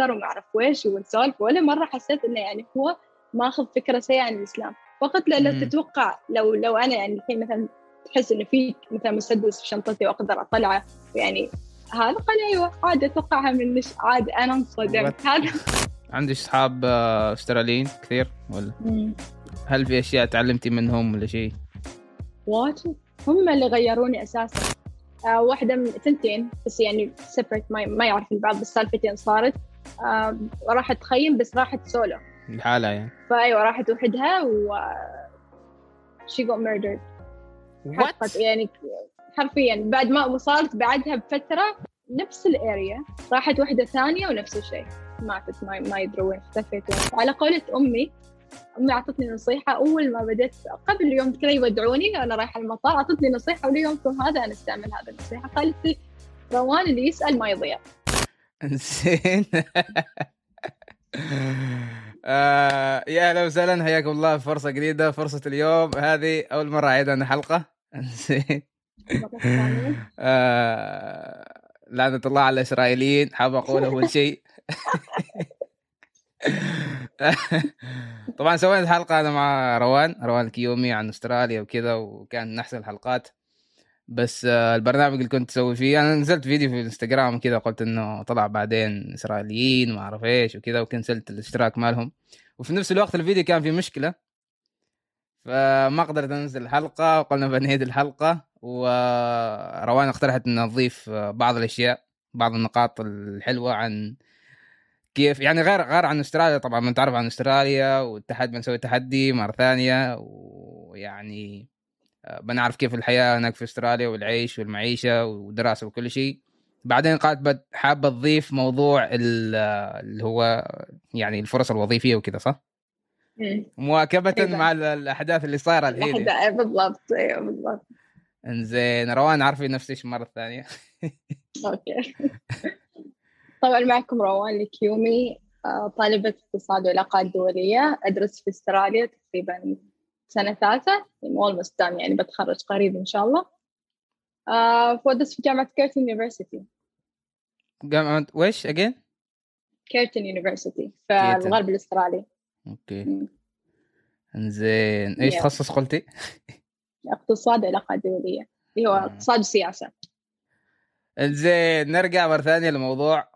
ماجستير وما أعرف ويش ونسولف ولا مرة حسيت إنه يعني هو ماخذ فكرة سيئة عن الإسلام فقلت له لو تتوقع لو لو أنا يعني الحين مثلا تحس إنه في مثلا مسدس في شنطتي وأقدر أطلعه يعني هذا قال أيوه عادي أتوقعها من عادي أنا انصدمت هذا عندك أصحاب آه، أستراليين كثير ولا؟ مم. هل في أشياء تعلمتي منهم ولا شيء؟ واجد هم اللي غيروني أساسا آه واحدة من ثنتين بس يعني separate ما, ما يعرف البعض بس سالفتين صارت راحت تخيم بس راحت سولو. لحالها يعني. فأيوة راحت وحدها و she got murdered. What? يعني حرفيا بعد ما وصلت بعدها بفترة نفس ال area راحت وحدة ثانية ونفس الشيء. ماتت ما, ما يدروا وين اختفت على قولة أمي أمي أعطتني نصيحة أول ما بديت قبل يوم كذا يودعوني أنا رايحة المطار أعطتني نصيحة وليومكم هذا أنا أستعمل هذا النصيحة. قالت لي روان اللي يسأل ما يضيع. زين آه يا أهلا وسهلا حياكم الله. في فرصة جديدة فرصة اليوم. هذه أول مرة أعيد أنا حلقه زين آه لعنة الله على الإسرائيليين حاب أقول أول شيء. طبعا سوينا حلقه أنا مع روان. روان الكيومي عن أستراليا وكذا وكان من أحسن الحلقات. بس آه، البرنامج اللي كنت أسوي فيه أنا نزلت فيديو في الانستغرام كذا قلت إنه طلع بعدين إسرائيليين وما أعرف إيش وكذا وكنسلت الاشتراك مالهم. وفي نفس الوقت الفيديو كان فيه مشكلة فما قدرت أنزل الحلقة وقلنا بنعيد الحلقة وروان اقترحت ان نضيف بعض الأشياء بعض النقاط الحلوة عن كيف يعني غير غير عن أستراليا طبعا بنتعرف عن أستراليا والتحدي بنسوي تحدي مرة ثانية ويعني آه، بنعرف كيف الحياة هناك في أستراليا والعيش والمعيشة والدراسة وكل شيء. بعدين قالت حابة تضيف موضوع اللي هو يعني الفرص الوظيفية وكذا صح؟ مواكبة إيه. مع الأحداث اللي صايرة الحين بالضبط أيوه بالضبط. إنزين روان عرفي عن نفسك مرة ثانية. okay. طبعا معكم روان الكيومي آه، طالبة اقتصاد وعلاقات دولية أدرس في أستراليا تقريبا سنة ثالثة almost done يعني بتخرج قريب إن شاء الله. آه وأدرس في جامعة Curtin University جامعة ويش again؟ Curtin University في الغرب الأسترالي. okay. إنزين. إيش تخصص قلتي؟ اقتصاد علاقات دولية اللي هو. اقتصاد وسياسة. إنزين. نرجع مرة ثانية لموضوع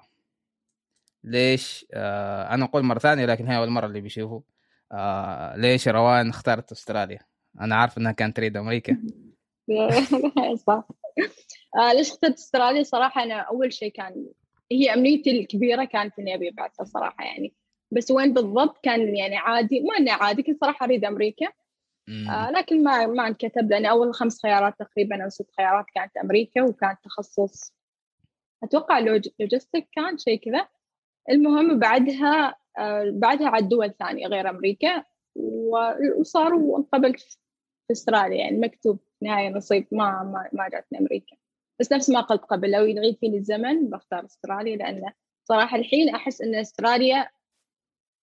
ليش؟ آه أنا أقول مرة ثانية لكن هي أول مرة اللي بيشوفوا. آه ليش روان اختارت أستراليا؟ أنا عارف إنها كانت تريد أمريكا. صح. آه ليش اخترت أستراليا؟ صراحة أنا أول شيء كان هي أمنيتي الكبيرة كانت إني أبي ابعثها صراحة يعني. بس وين بالضبط كان يعني عادي ما إنه عادي كنت صراحة أريد أمريكا. آه لكن ما ما انكتب لأن أول خمس خيارات تقريبا أو ست خيارات كانت أمريكا وكانت تخصص أتوقع logistic كان شيء كذا. المهم بعدها بعدها على دول ثانية غير أمريكا وصار وانقبلت في أستراليا يعني مكتوب نهاية نصيب ما ما, ما جاتني أمريكا. بس نفس ما قلت قبل لو يعيد فيني الزمن بختار أستراليا لأنه صراحة الحين أحس إن أستراليا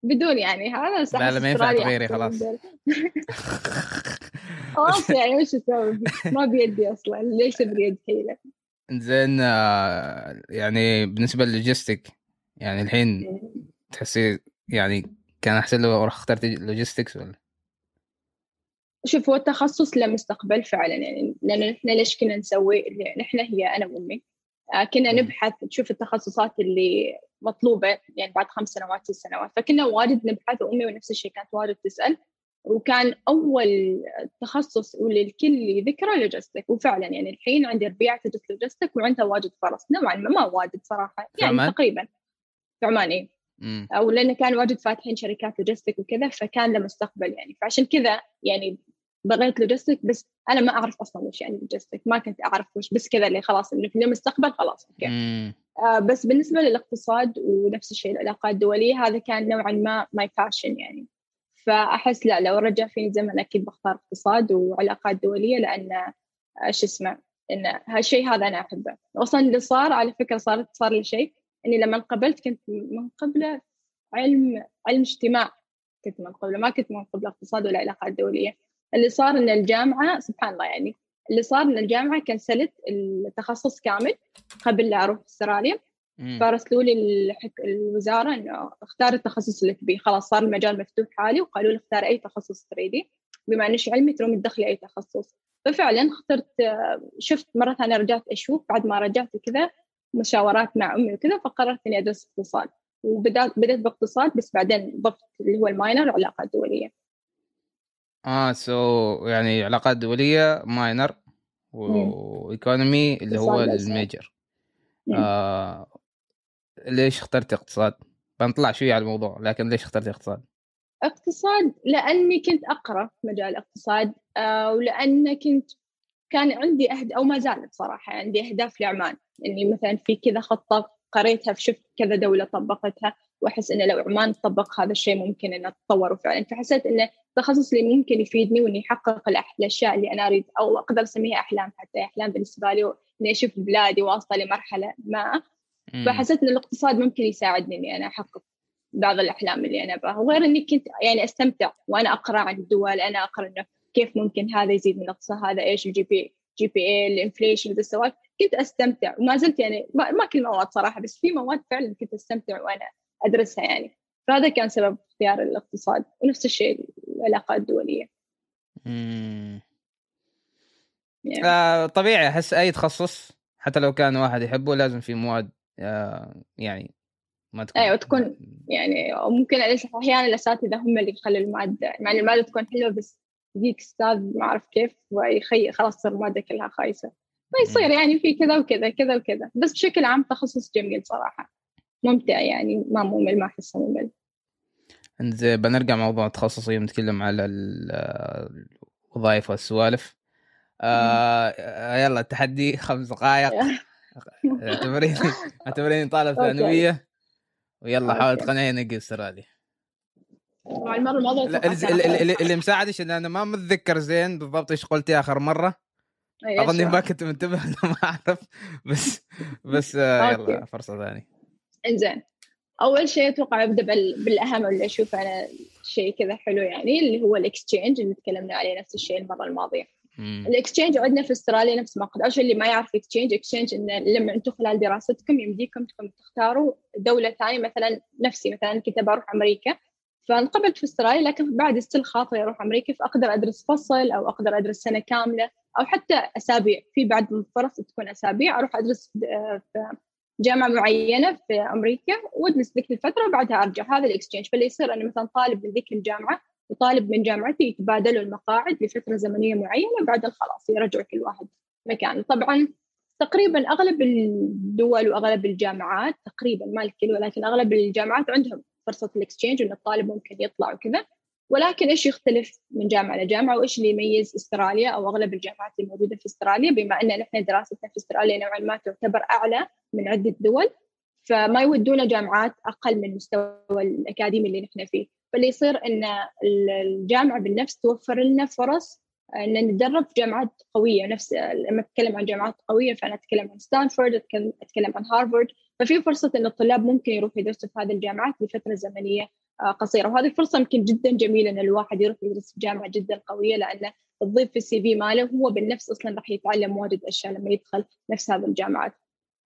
بدون يعني هذا لا لا ما ينفع تغيري خلاص. خلاص يعني وش أسوي؟ ما بيدي أصلا ليش بريد حيله زين آه، يعني بالنسبة لل logistic يعني الحين تحسي يعني كان احسن لو اخترت logistics ولا؟ شوف هو التخصص لمستقبل فعلا يعني لأن إحنا ليش كنا نسوي؟ نحن هي أنا وأمي. آه، كنا نبحث نشوف التخصصات اللي مطلوبة يعني بعد خمس سنوات ست سنوات. فكنا واجد نبحث وأمي ونفس الشيء كانت واجد تسأل. وكان أول تخصص واللي الكل ذكره logistic وفعلا يعني الحين عندي ربيع تدرس logistic وعندها واجد فرص. نوعا ما ما واجد صراحة. يعني. تقريبا. في عمان أو لأنه كان واجد فاتحين شركات logistic وكذا فكان له مستقبل يعني. فعشان كذا يعني بغيت logistic بس أنا ما أعرف أصلا وش يعني logistic ما كنت أعرف وش بس كذا اللي خلاص إنه في المستقبل خلاص okay. آه بس بالنسبة للاقتصاد ونفس الشيء العلاقات الدولية هذا كان نوعا ما my passion يعني. فأحس لا لو رجع فيني زمن أكيد بختار اقتصاد وعلاقات دولية لأن آه، شو اسمه إن هالشيء هذا أنا أحبه. أصلا اللي صار على فكرة صارت صار لي شيء. إني لما قبلت كنت من قبله علم علم اجتماع. كنت من قبله ما كنت من قبله اقتصاد ولا علاقات دولية. اللي صار إن الجامعة سبحان الله يعني اللي صار إن الجامعة كنسلت التخصص كامل قبل لا أروح أستراليا. فارسلوا لي الحك... الوزارة إنه اختار التخصص اللي تبيه. خلاص صار المجال مفتوح حالي وقالوا لي اختار أي تخصص تريدي. بما إني علمي ترومي تدخلي أي تخصص. ففعلا اخترت شفت مرة ثانية رجعت أشوف بعد ما رجعت وكذا مشاورات مع أمي وكذا فقررت إني أدرس اقتصاد. وبدأت بدأت باقتصاد بس بعدين ضفت اللي هو ال minor علاقات دولية. آه so, يعني علاقات دولية minor و economy اللي هو ال major. آه ليش اخترت اقتصاد؟ بنطلع شوية على الموضوع لكن ليش اخترت اقتصاد؟ اقتصاد لأني كنت في مجال الاقتصاد آه ولأن كنت كان عندي أهد أو ما زالت صراحة عندي أهداف لعمان إني مثلا في كذا خطة قريتها شفت كذا دولة طبقتها وأحس إنه لو عمان طبق هذا الشيء ممكن إنه تطور فعلا. فحسيت إنه التخصص اللي ممكن يفيدني وإني أحقق الأشياء اللي أنا أريد أو أقدر أسميها أحلام حتى أحلام بالنسبة لي إني أشوف بلادي واصلة لمرحلة ما. فحسيت إن الاقتصاد ممكن يساعدني إني أنا أحقق بعض الأحلام اللي أنا أبغاها. وغير إني كنت يعني أستمتع وأنا أقرأ عن الدول أنا أقرأ إنه كيف ممكن هذا يزيد من الاقتصاد هذا إيش ال GDP GPI ال inflation ذا السوالف. كنت أستمتع وما زلت يعني ما, كل المواد صراحة بس في مواد فعلا كنت أستمتع وأنا أدرسها يعني. فهذا كان سبب اختيار الاقتصاد ونفس الشيء العلاقات الدولية. امم يعني. آه طبيعي أحس أي تخصص حتى لو كان واحد يحبه لازم في مواد آه يعني ما تكون أيوه تكون يعني ممكن أحيانا الأساتذة هم اللي يخلوا المادة مع إن المادة تكون حلوة بس يجيك أستاذ ما أعرف كيف ويخي خلاص تصير المادة كلها خايسة. فيصير يعني في كذا وكذا كذا وكذا. بس بشكل عام تخصص جميل صراحة. ممتع يعني ما ممل ما أحسه ممل. بنرجع موضوع التخصصي ونتكلم على الوظائف والسوالف. آه يلا التحدي خمس دقائق. اعتبريني اعتبريني طالب ثانوية. ويلا حاول تقنعيني أجي استراليا طبعا المره الماضيه اللي مساعدش ان أنا ما متذكر زين بالضبط إيش قلتي آخر مرة. اظني ما كنت منتبه ما أعرف. بس بس آه، يلا فرصة ثانية. إنزين. أول شيء أتوقع أبدأ بالأهم اللي أشوف أنا شيء كذا حلو يعني اللي هو ال exchange اللي تكلمنا عليه نفس الشيء المرة الماضية. ال exchange عندنا في أستراليا نفس ما قلت. أول شيء اللي ما يعرف exchange exchange إنه لما أنتم خلال دراستكم يمديكم تختاروا دولة ثانية مثلا نفسي مثلا كنت بروح أمريكا. فانقبلت في أستراليا لكن بعد still خاطري أروح أمريكا فأقدر أدرس فصل أو أقدر أدرس سنة كاملة. أو حتى أسابيع. في بعد الفرص تكون أسابيع. أروح أدرس في جامعة معينة في أمريكا وادرس ذيك الفترة وبعدها أرجع. هذا ال exchange فاللي يصير أنا مثلا طالب من ذيك الجامعة وطالب من جامعتي يتبادلوا المقاعد لفترة زمنية معينة وبعدها خلاص يرجعوا كل واحد مكانه. طبعا تقريبا أغلب الدول وأغلب الجامعات تقريبا ما الكل ولكن أغلب الجامعات عندهم فرصة الاكسشينج ان الطالب ممكن يطلع وكذا. ولكن إيش يختلف من جامعة لجامعه وإيش اللي يميز استراليا أو أغلب الجامعات الموجودة في استراليا؟ بما أن نحن دراستنا في استراليا نوعا ما تعتبر أعلى من عدة دول فما يودونا جامعات أقل من المستوى الأكاديمي اللي نحن فيه. فاللي يصير إن الجامعة بالنفس توفر لنا فرص إن نتدرب في جامعات قوية. نفس لما أتكلم عن جامعات قوية فأنا أتكلم عن ستانفورد أتكلم عن هارفارد. ففي فرصة إن الطلاب ممكن يروحوا يدرسوا في هذه الجامعات لفترة زمنية قصيرة. وهذه فرصة يمكن جدا جميلة إن الواحد يروح يدرس في جامعة جدا قوية لأنه تضيف في السي في ماله هو بالنفس أصلا راح يتعلم واجد أشياء لما يدخل نفس هذه الجامعات.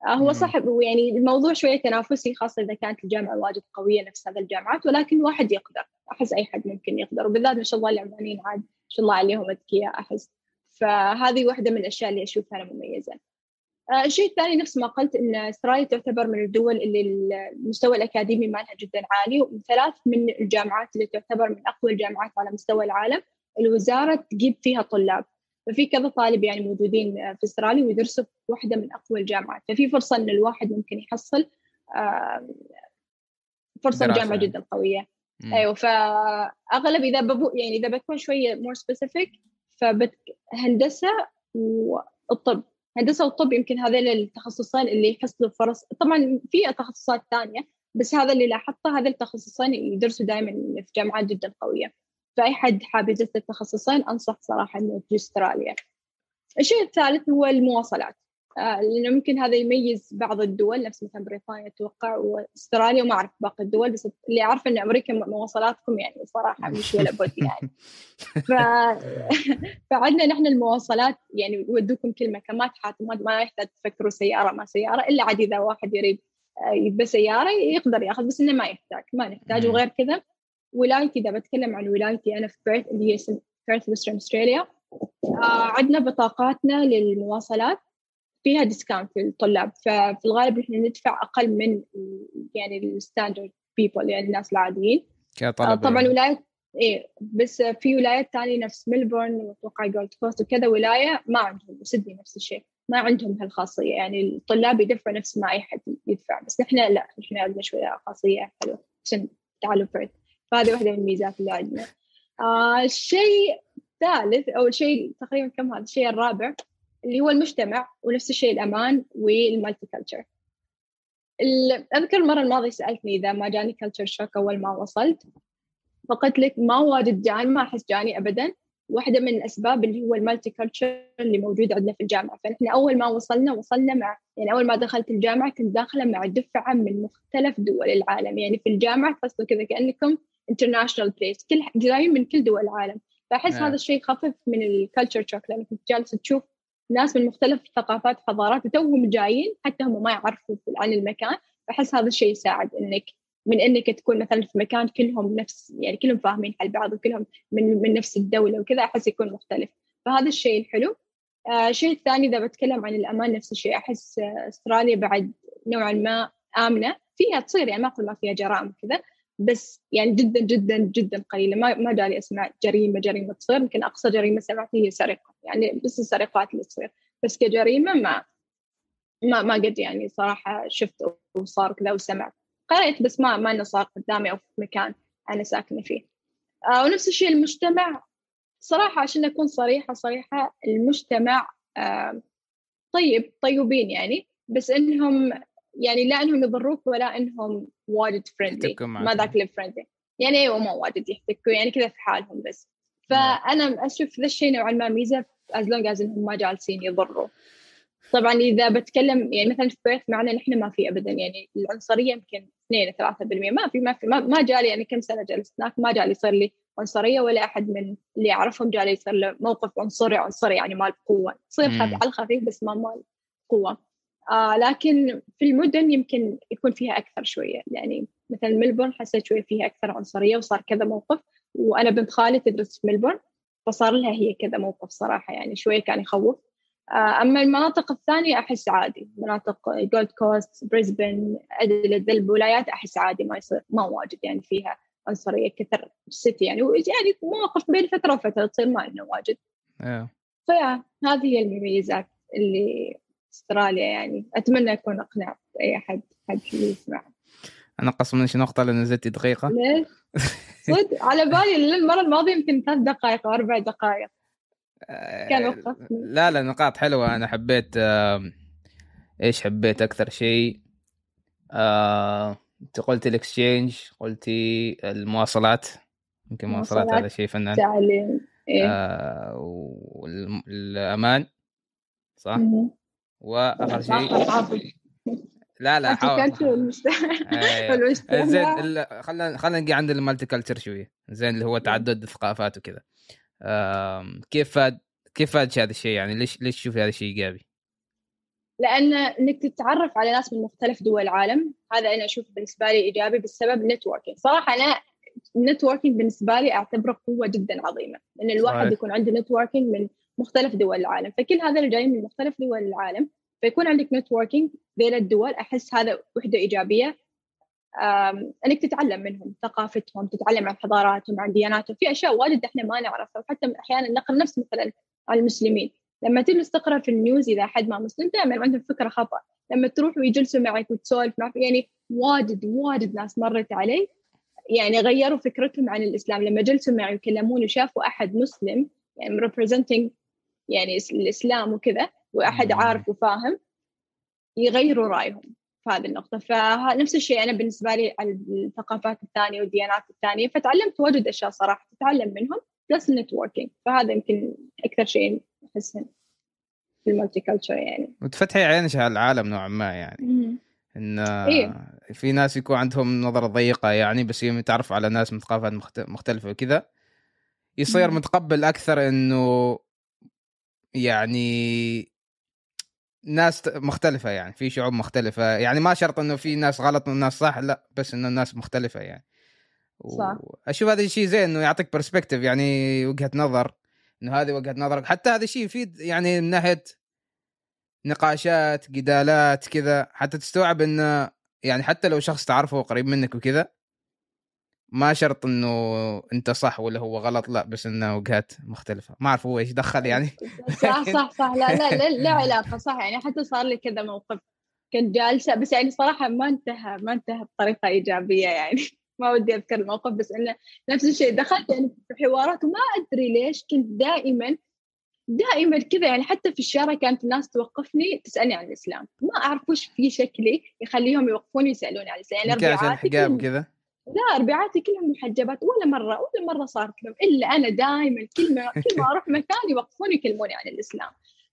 آه، هو صح يعني الموضوع شوية تنافسي خاصة إذا كانت الجامعة واجد قوية نفس هذه الجامعات ولكن الواحد يقدر. أحس أي حد ممكن يقدر. وبالذات ما شاء الله العمانيين عاد ما شاء الله عليهم أذكياء أحس. فهذه واحدة من الأشياء اللي أشوفها أنا مميزة. آه، الشيء الثاني نفس ما قلت إن استراليا تعتبر من الدول اللي المستوى الأكاديمي مالها جدا عالي وثلاث من الجامعات اللي تعتبر من أقوى الجامعات على مستوى العالم الوزارة تجيب فيها طلاب. ففي كذا طالب يعني موجودين في استراليا ويدرسوا في واحدة من أقوى الجامعات. ففي فرصة إن الواحد ممكن يحصل فرصة جامعة جدا قوية. مم. أيوه فأغلب إذا ببو يعني إذا بكون شوية more specific فهندسه والطب هندسه والطب يمكن هذول التخصصين اللي يحصلوا فرص طبعا في تخصصات ثانية بس هذا اللي لاحظته هذا التخصصين يدرسوا دائما في جامعات جدا قوية. فأي حد حاب يدرس التخصصين أنصح صراحة إنه في أستراليا. الشيء الثالث هو المواصلات. لأنه ممكن هذا يميز بعض الدول نفس مثلا بريطانيا أتوقع وأستراليا وما أعرف باقي الدول بس اللي اعرف إن أمريكا مواصلاتهم يعني صراحة مش ولا بد يعني. ف... فعندنا نحن المواصلات يعني يودوكم كل مكان ما تحاتم ما يحتاج تفكروا سيارة ما سيارة إلا عاد إذا واحد يريد يبى سيارة يقدر يأخذ بس إنه ما يحتاج ما نحتاج وغير كذا. ولايتي إذا بتكلم عن ولايتي أنا في بيرث اللي هي بيرث وسترن استراليا عندنا بطاقاتنا للمواصلات. فيها discount للطلاب ففي الغالب نحن ندفع أقل من يعني ال standard people يعني الناس العاديين. كطلبة طبعا ولايات إيه بس في ولايات ثانية نفس ملبورن أتوقع جولد كوست وكذا ولاية ما عندهم وسيدني نفس الشيء ما عندهم هالخاصية. يعني الطلاب يدفعوا نفس ما أي حد يدفع بس نحن لا نحن عندنا شوية خاصية حلوة عشان تعالوا فرد. فهذه واحدة من الميزات اللي عندنا. آه الشيء الثالث أو الشيء تقريبا كم هذا؟ الشيء الرابع اللي هو المجتمع ونفس الشيء الأمان وال multiculture أذكر المره الماضيه سألتني إذا ما جاني culture shock أول ما وصلت فقلت لك ما واجد جاني ما أحس جاني ابدا. واحدة من الأسباب اللي هو ال multiculture اللي موجود عندنا في الجامعة. فنحن أول ما وصلنا وصلنا مع يعني أول ما دخلت الجامعة كنت داخلة مع دفعة من مختلف دول العالم. يعني في الجامعة تحسوا كذا كأنكم international place كل جايين من كل دول العالم. فأحس نعم. هذا الشيء خفف من ال culture shock لأنك كنت جالسة تشوف ناس من مختلف ثقافات وحضارات وتوهم جايين حتى هم ما يعرفوا عن المكان. فأحس هذا الشيء يساعد إنك من إنك تكون مثلا في مكان كلهم نفس يعني كلهم فاهمين حل بعض وكلهم من من نفس الدولة وكذا أحس يكون مختلف. فهذا الشيء الحلو. آه الشيء الثاني إذا بتكلم عن الأمان نفس الشيء أحس آه أستراليا بعد نوعا ما آمنة. فيها تصير يعني ما أقول ما فيها جرائم كذا بس يعني جدا جدا جدا قليله ما ما جالي اسمع جريمة جريمة تصير. يمكن أقصى جريمة سمعتها هي سرقة. يعني بس السرقات اللي تصير. بس كجريمة ما ما ما قد يعني صراحة شفت وصار كذا وسمعت. قريت بس ما ما إنه صار قدامي أو في مكان أنا ساكنة فيه. آه ونفس الشيء المجتمع. صراحة عشان أكون صريحة صريحة المجتمع آه طيب طيبين يعني. بس إنهم يعني لا إنهم يضروك ولا إنهم واجد فريندلي ما ذاك الفريندلي يعني أيوة ما واجد يحتكوا يعني كذا في حالهم بس. فأنا أشوف ذا الشيء نوعا ما ميزة as long as إنهم ما جالسين يضروا. طبعا إذا بتكلم يعني مثلا في بيرث معنا نحن ما في ابدا. يعني العنصرية يمكن 2 3% ما في ما في ما, ما جالي يعني كم سنة جلست هناك ما جالي يصير لي عنصرية ولا أحد من اللي أعرفهم جالي يصير له موقف عنصري عنصري يعني مال قوة. تصير خف على الخفيف بس ما مال قوة. آه لكن في المدن يمكن يكون فيها أكثر شوية. يعني مثلا ملبورن حسيت شوية فيها أكثر عنصرية وصار كذا موقف وأنا بنت خالي تدرس في ملبورن فصار لها هي كذا موقف صراحة يعني شوية كان يخوف. أما المناطق الثانية أحس عادي. مناطق جولد كوست بريسبن أديليد الولايات أحس عادي ما يصير ما واجد يعني فيها عنصرية كثر ال city. يعني يعني مواقف بين فترة وفترة تصير ما انه واجد. yeah. ف yeah هذه هي المميزات اللي أستراليا يعني. أتمنى أكون أقنعت أي أحد حد يسمع. أنا قص مني نقطة لأن نزلت دقيقة. ليش؟ صدق. على بالي المره الماضية يمكن ثلاث دقائق أو أربع دقائق. كان وقفني. لا لا نقاط حلوة. أنا حبيت آه إيش حبيت أكثر شيء؟ آه أنت قلت الإكسشينج قلتي المواصلات. يمكن مواصلات هذا شيء فنان. تعليم إيه؟ آه والامان صح؟ مم. وأخر شيء. لا لا حاول أيوة. والمجتمع. زين خلينا خلينا نجي عند ال multiculture شوية زين اللي هو تعدد الثقافات وكذا كيف فاد كيف فاد هذا الشيء يعني ليش ليش تشوفي هذا الشيء إيجابي؟ لأن إنك تتعرف على ناس من مختلف دول العالم هذا أنا أشوف بالنسبة لي إيجابي بسبب networking صراحة أنا ال networking بالنسبة لي أعتبره قوة جدا عظيمة إن الواحد صحيح. يكون عنده networking من مختلف دول العالم. فكل هذا اللي جايين من مختلف دول العالم فيكون عندك networking بين الدول. أحس هذا وحدة إيجابية. إنك تتعلم منهم ثقافتهم تتعلم عن حضاراتهم عن دياناتهم. في أشياء واجد إحنا ما نعرفها وحتى أحيانا نقل نفس مثلا عن المسلمين. لما تجلس تقرأ في ال news إذا أحد ما مسلم دائما عندهم فكرة خطا لما تروح ويجلسوا معك وتسولف معك يعني واجد واجد ناس مرت علي. يعني غيروا فكرتهم عن الإسلام. لما جلسوا معي وكلموني وشافوا أحد مسلم يعني representing يعني الإسلام وكذا وأحد. عارف وفاهم يغيروا رأيهم في هذه النقطة فنفس الشيء أنا بالنسبة لي على الثقافات الثانية والديانات الثانية فتعلمت واجد أشياء صراحة تتعلم منهم plus ال networking فهذا يمكن أكثر شيء أحسن في ال multiculture يعني وتفتحي عينك على العالم نوعا ما يعني إن إيه. في ناس يكون عندهم نظرة ضيقة يعني بس يوم يتعرفوا على ناس من ثقافات مخت- مختلفة وكذا يصير. متقبل أكثر إنه يعني ناس مختلفة يعني في شعوب مختلفة. يعني ما شرط إنه في ناس غلط وناس صح لأ بس إنه الناس مختلفة يعني. صح. أشوف هذا الشيء زين إنه يعطيك برسبكتيف يعني وجهة نظر إنه هذه وجهة نظرك. حتى هذا الشيء يفيد يعني من ناحية نقاشات جدالات كذا. حتى تستوعب إنه يعني حتى لو شخص تعرفه قريب منك وكذا ما شرط إنه أنت صح ولا هو غلط لا بس إنه وجهات مختلفة. ما أعرف هو إيش دخل يعني. صح صح صح. لا لا لا, لا علاقة صح. يعني حتى صار لي كذا موقف كنت جالسة بس يعني صراحة ما انتهى ما انتهى بطريقة إيجابية يعني. ما ودي أذكر الموقف بس إنه نفس الشيء دخلت يعني في حوارات وما أدري ليش كنت دائما دائما كذا يعني حتى في الشارع كانت الناس توقفني تسألني عن الإسلام. ما أعرف وش في شكلي يخليهم يوقفوني يسألوني عن الإسلام. يعني الحجاب كذا لا ربيعاتي كلهم محجبات ولا مرة ولا مرة صارت لهم إلا أنا دائما كل ما كل ما أروح مكان يوقفوني يكلموني عن الإسلام.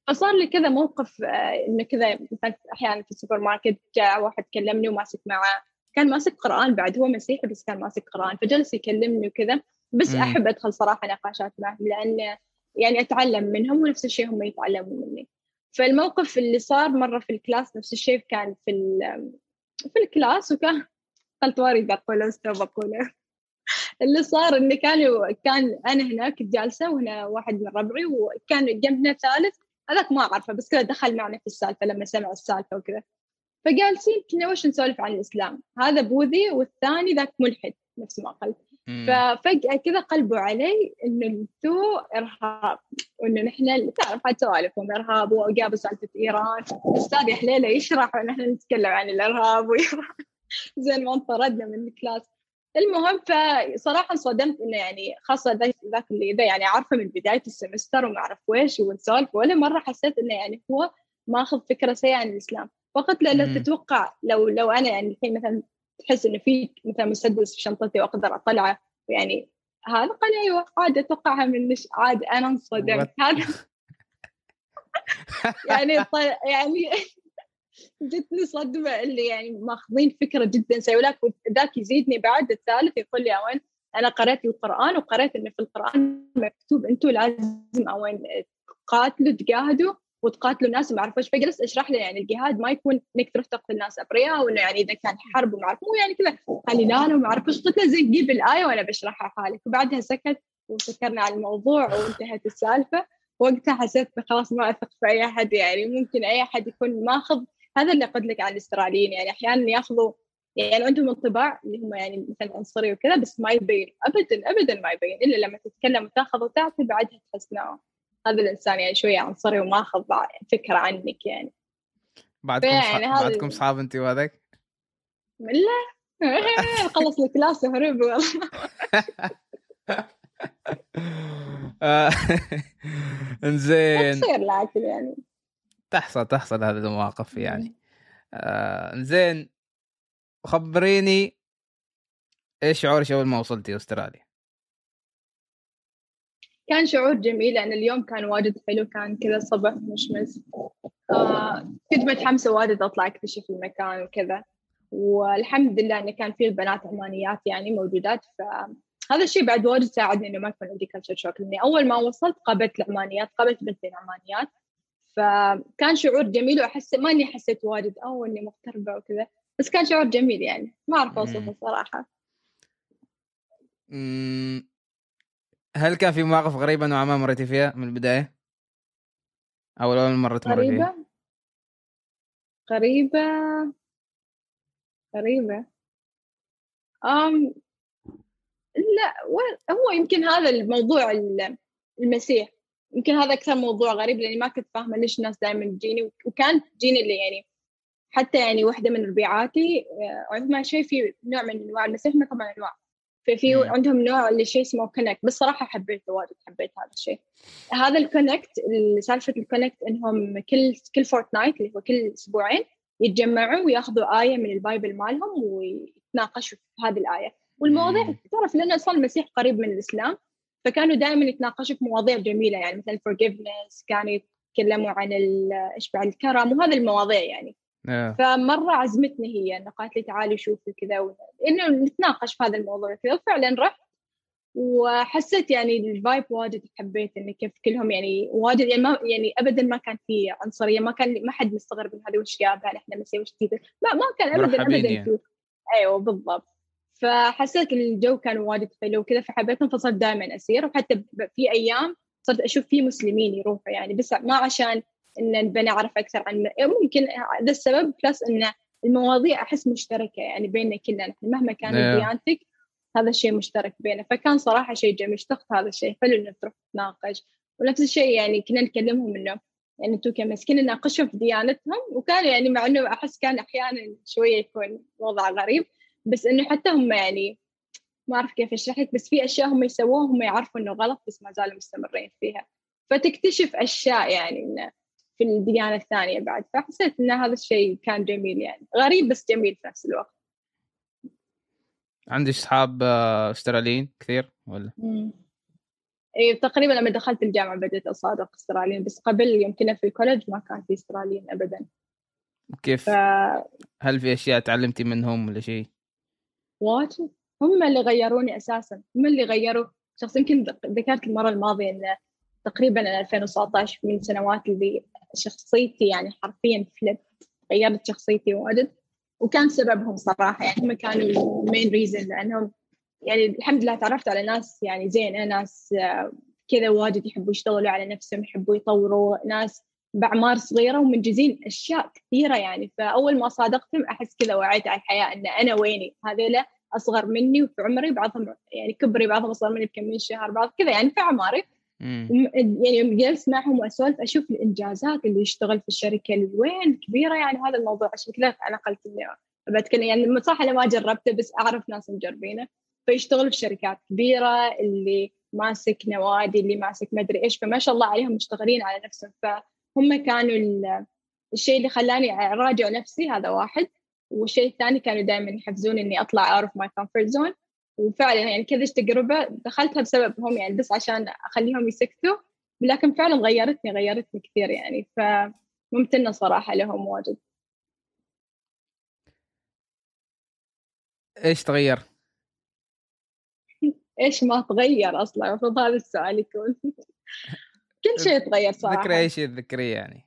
فصار لي كذا موقف آه، إنه كذا مثلا أحيانا في السوبر ماركت جاء واحد كلمني وماسك معاه. كان ماسك قرآن بعد هو مسيحي بس كان ماسك قرآن فجلس يكلمني وكذا. بس م. أحب أدخل صراحة نقاشات معهم لأن يعني أتعلم منهم ونفس الشيء هم يتعلموا مني. فالموقف اللي صار مرة في ال class نفس الشيء كان في في الكلاس وكان قلت واري بقوله استوى بقولة. اللي صار اني كان كان أنا هناك جالسه وهنا واحد من ربعي وكان جنبنا ثالث. هذاك ما أعرفه بس كذا دخل معنا في السالفة لما سمع السالفة وكذا. فجالسين كنا وش نسولف عن الإسلام؟ هذا بوذي والثاني ذاك ملحد نفس ما قلت. ففجأة كذا قلبوا علي إنه أنتوا إرهاب وإنه نحن تعرف حتى سوالفهم إرهاب وجابوا سالفة إيران. الأستاذ يا حليلة يشرح ونحن نتكلم عن الإرهاب وإيران؟ زين ما انطردنا من ال class. المهم فصراحة انصدمت إنه يعني خاصة ذاك اللي اذا يعني عارفة من بداية ال semester وما أعرف ويش ونسولف ولا مرة حسيت إنه يعني هو ماخذ فكرة سيئة عن الإسلام. فقلت له لو تتوقع لو لو أنا يعني الحين مثلا تحس إنه في مثلا مسدس في شنطتي وأقدر أطلعه يعني هذا؟ قال أيوه عادي أتوقعها من مش عادي أنا انصدمت. هذا يعني يعني جتني صدمة اللي يعني ماخذين فكرة جدا سيئه ولكن ذاك يزيدني بعد الثالث يقول لي أوين أنا قرأت القرآن وقرأت إنه في القرآن مكتوب أنتم لازم أوين تقاتلوا تجاهدوا وتقاتلوا الناس وما أعرف إيش. فجلست أشرح له يعني الجهاد ما يكون إنك تروح تقتل الناس أبرياء وإنه يعني إذا كان حرب وما أعرف مو يعني كذا قال لي لا لا ما أعرف إيش. قلت له زين جيب الآية وأنا بشرحها حالك. وبعدها سكت وسكرنا على الموضوع وانتهت السالفة. وقتها حسيت خلاص ما أثق في أي أحد يعني ممكن أي أحد يكون ماخذ هذا اللي قلت لك عن الاستراليين يعني أحيانا ياخذوا يعني عندهم انطباع اللي هم يعني مثلا عنصري وكذا بس ما يبين. ابدا ابدا ما يبين إلا لما تتكلم وتأخذ وتعطي بعدها تحس إنه هذا الإنسان يعني شوية عنصري وما أخذ فكرة عنك يعني. بعدكم يعني صح... بعدكم اصحاب أنت وهذاك؟ لا. خلص الكلاس وهرب والله إنزين. تصير لكن يعني. تحصل تحصل هذه المواقف يعني. آه زين. خبريني إيش شعورك أول ما وصلتي أستراليا؟ كان شعور جميل لأن اليوم كان واجد حلو كان كذا الصبح مشمس. آه كنت متحمسة واجد أطلع أكتشف المكان وكذا. والحمد لله إنه كان في البنات عمانيات يعني موجودات فهذا الشيء بعد واجد ساعدني إنه ما يكون عندي كلتشر شوك لأني أول ما وصلت قابلت العمانيات قابلت بنتين عمانيات. فكان شعور جميل وأحس ما اني حسيت واجد أو إني مغتربة وكذا بس كان شعور جميل يعني. ما أعرف أوصفه صراحة. هل كان في مواقف غريبة نوعا ما مريتي فيها من البداية؟ أو أول مرة تمر غريبة؟ فيها؟ غريبة؟ غريبة؟ أم لا هو يمكن هذا الموضوع المسيح. يمكن هذا أكثر موضوع غريب لأني ما كنت فاهمة ليش الناس دائما تجيني وكانت تجيني اللي يعني حتى يعني واحدة من ربيعاتي آه، عندها شيء في نوع من أنواع المسيح طبعا أنواع. ففي عندهم نوع اللي شيء اسمه connect بس صراحة حبيته واجد حبيت هذا الشيء. هذا ال connect سالفة ال connect إنهم كل كل fortnight اللي هو كل أسبوعين يتجمعوا ويأخذوا آية من ال Bible مالهم ويتناقشوا في هذه الآية. والمواضيع تعرف لأنه أصلا المسيح قريب من الإسلام فكانوا دائما يتناقشوا في مواضيع جميلة يعني مثلا forgiveness كانوا يتكلموا عن إيش بعد الكرم وهذه المواضيع يعني yeah. فمرة عزمتني هي إنه قالت لي تعالي شوفي كذا إنه نتناقش في هذا الموضوع كذا وفعلا رحت وحسيت يعني الفايب واجد حبيت اني كيف كلهم يعني واجد يعني ما يعني ابدا ما كان في عنصرية ما كان ما حد مستغرب من هذه وش جابها إحنا نسوي وش ما ما كان ابدا ابدا يعني. أيوه بالضبط فحسيت الجو كان واجد حلو وكذا فحبيتهم فصرت دائما أسير. وحتى في أيام صرت أشوف في مسلمين يروحوا يعني. بس ما عشان إن بنعرف أكثر عن ممكن هذا السبب. بلس إن المواضيع أحس مشتركة يعني بيننا كلنا. نحن مهما كانت. ديانتك هذا الشيء مشترك بيننا. فكان صراحة شيء جميل. اشتقت هذا الشيء. حلو انك تروح تناقش. ونفس الشيء يعني كنا نكلمهم إنه يعني أنتم كمسكين نناقشهم في ديانتهم. وكان يعني مع إنه أحس كان أحيانا شوية يكون وضع غريب. بس إنه حتى هم يعني ما أعرف كيف أشرح لك بس في أشياء هم يسووها هم يعرفوا إنه غلط بس ما زالوا مستمرين فيها فتكتشف أشياء يعني في الديانة الثانية بعد فحسيت إن هذا الشيء كان جميل يعني غريب بس جميل في نفس الوقت عندي أصحاب آه، أستراليين كثير ولا؟ إي تقريبا لما دخلت الجامعة بديت أصادق أستراليين بس قبل يوم كنا في الكولج ما كان في أستراليين ابدا كيف؟ ف... هل في أشياء تعلمتي منهم ولا شيء؟ واجد. هم اللي غيروني أساسا. هم اللي غيروا. شخص يمكن ذكرت المرة الماضية إن تقريبا 2019 من السنوات اللي شخصيتي يعني حرفيا فلت غيرت شخصيتي واجد. وكان سببهم صراحة. يعني هم كانوا ال main reason لأنهم يعني الحمد لله تعرفت على ناس يعني زينة ناس كذا واجد يحبوا يشتغلوا على نفسهم يحبوا يطوروا ناس باعمار صغيرة ومنجزين أشياء كثيرة يعني. فأول ما صادقتهم أحس كذا وعيت على الحياة إن أنا ويني؟ هذيلا أصغر مني وفي عمري بعضهم يعني كبري بعضهم أصغر مني بكم شهر بعض كذا يعني في أعماري. يعني يوم جلست معهم وأسولف أشوف الإنجازات اللي يشتغل في الشركة اللي وين كبيرة يعني. هذا الموضوع عشان كذا نقلت إني بتكلم يعني صح أنا ما جربته بس أعرف ناس مجربينه. فيشتغل في شركات كبيرة اللي ماسك نوادي اللي ماسك ما أدري إيش فما شاء الله عليهم مشتغلين على نفسهم. فهم كانوا الشيء اللي خلاني أراجع نفسي هذا واحد. والشيء الثاني كانوا دائما يحفزون إني أطلع out of my comfort zone. وفعلا يعني كذا تجربة دخلتها بسببهم يعني بس عشان أخليهم يسكتوا. لكن فعلا غيرتني غيرتني كثير يعني. فممتنة صراحة لهم واجد. إيش تغير؟ إيش ما تغير أصلا المفروض هذا السؤال يكون. كل شيء تغير صراحة. ذكري أي شيء تذكريه يعني؟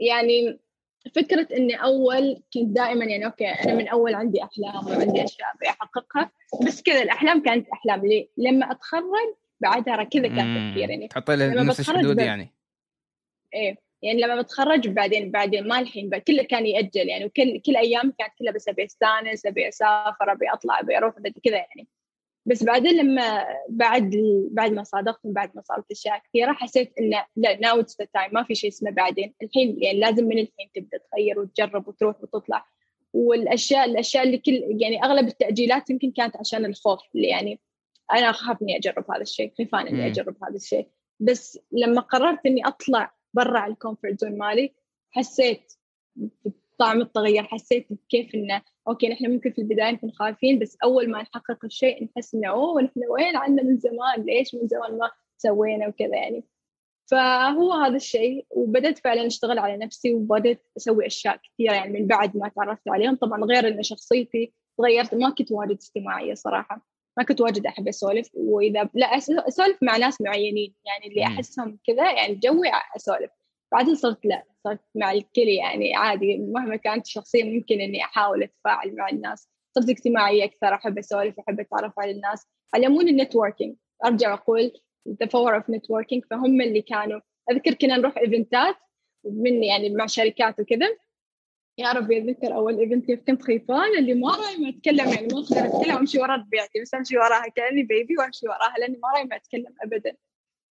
يعني فكرة إني أول كنت دائما يعني أوكي أنا من أول عندي أحلام وعندي أشياء أبي أحققها بس كذا الأحلام كانت أحلام. لي لما أتخرج بعدها كذا كان تفكير يعني. تحطي نفس الحدود يعني. إيه يعني لما بتخرج بعدين بعدين ما الحين كله كان يأجل يعني وكل كل أيام كانت كلها بس أبي أستأنس أبي أسافر أبي أطلع أبي أروح كذا يعني. بس بعدين لما بعد بعد ما صادقتهم بعد ما صارت أشياء كثيرة حسيت إنه لا now it's time ما في شيء اسمه بعدين. الحين يعني لازم من الحين تبدأ تغير وتجرب وتروح وتطلع. والأشياء الأشياء اللي كل يعني أغلب التأجيلات يمكن كانت عشان الخوف اللي يعني أنا أخاف إني أجرب هذا الشيء خيفان إني أجرب هذا الشيء. بس لما قررت إني أطلع برا ال comfort zone مالي حسيت طعم التغير حسيت كيف إنه أوكي نحن ممكن في البداية نكون خايفين بس أول ما نحقق الشيء نحس إنه أوه نحن وين عنا من زمان؟ ليش من زمان ما سوينا وكذا يعني؟ فهو هذا الشيء وبدأت فعلا أشتغل على نفسي وبدأت أسوي أشياء كثيرة يعني من بعد ما تعرفت عليهم. طبعا غير إن شخصيتي تغيرت ما كنت واجد اجتماعية صراحة ما كنت واجد أحب أسولف. وإذا لا أسولف مع ناس معينين يعني اللي أحسهم كذا يعني جوي أسولف. بعدين صرت لا. صرت مع الكل يعني عادي مهما كانت الشخصية ممكن إني أحاول أتفاعل مع الناس. صرت اجتماعية أكثر أحب أسولف أحب أتعرف على الناس. علموني ال networking أرجع أقول the power of networking فهم اللي كانوا. أذكر كنا نروح event ات من يعني مع شركات وكذا. يا ربي أتذكر أول event كيف كنت خيفان اللي ما رايمة أتكلم يعني ما أقدر أتكلم أمشي ورا ربيعتي بس أمشي وراها كأني baby وأمشي وراها لأني ما رايمة أتكلم أبدا.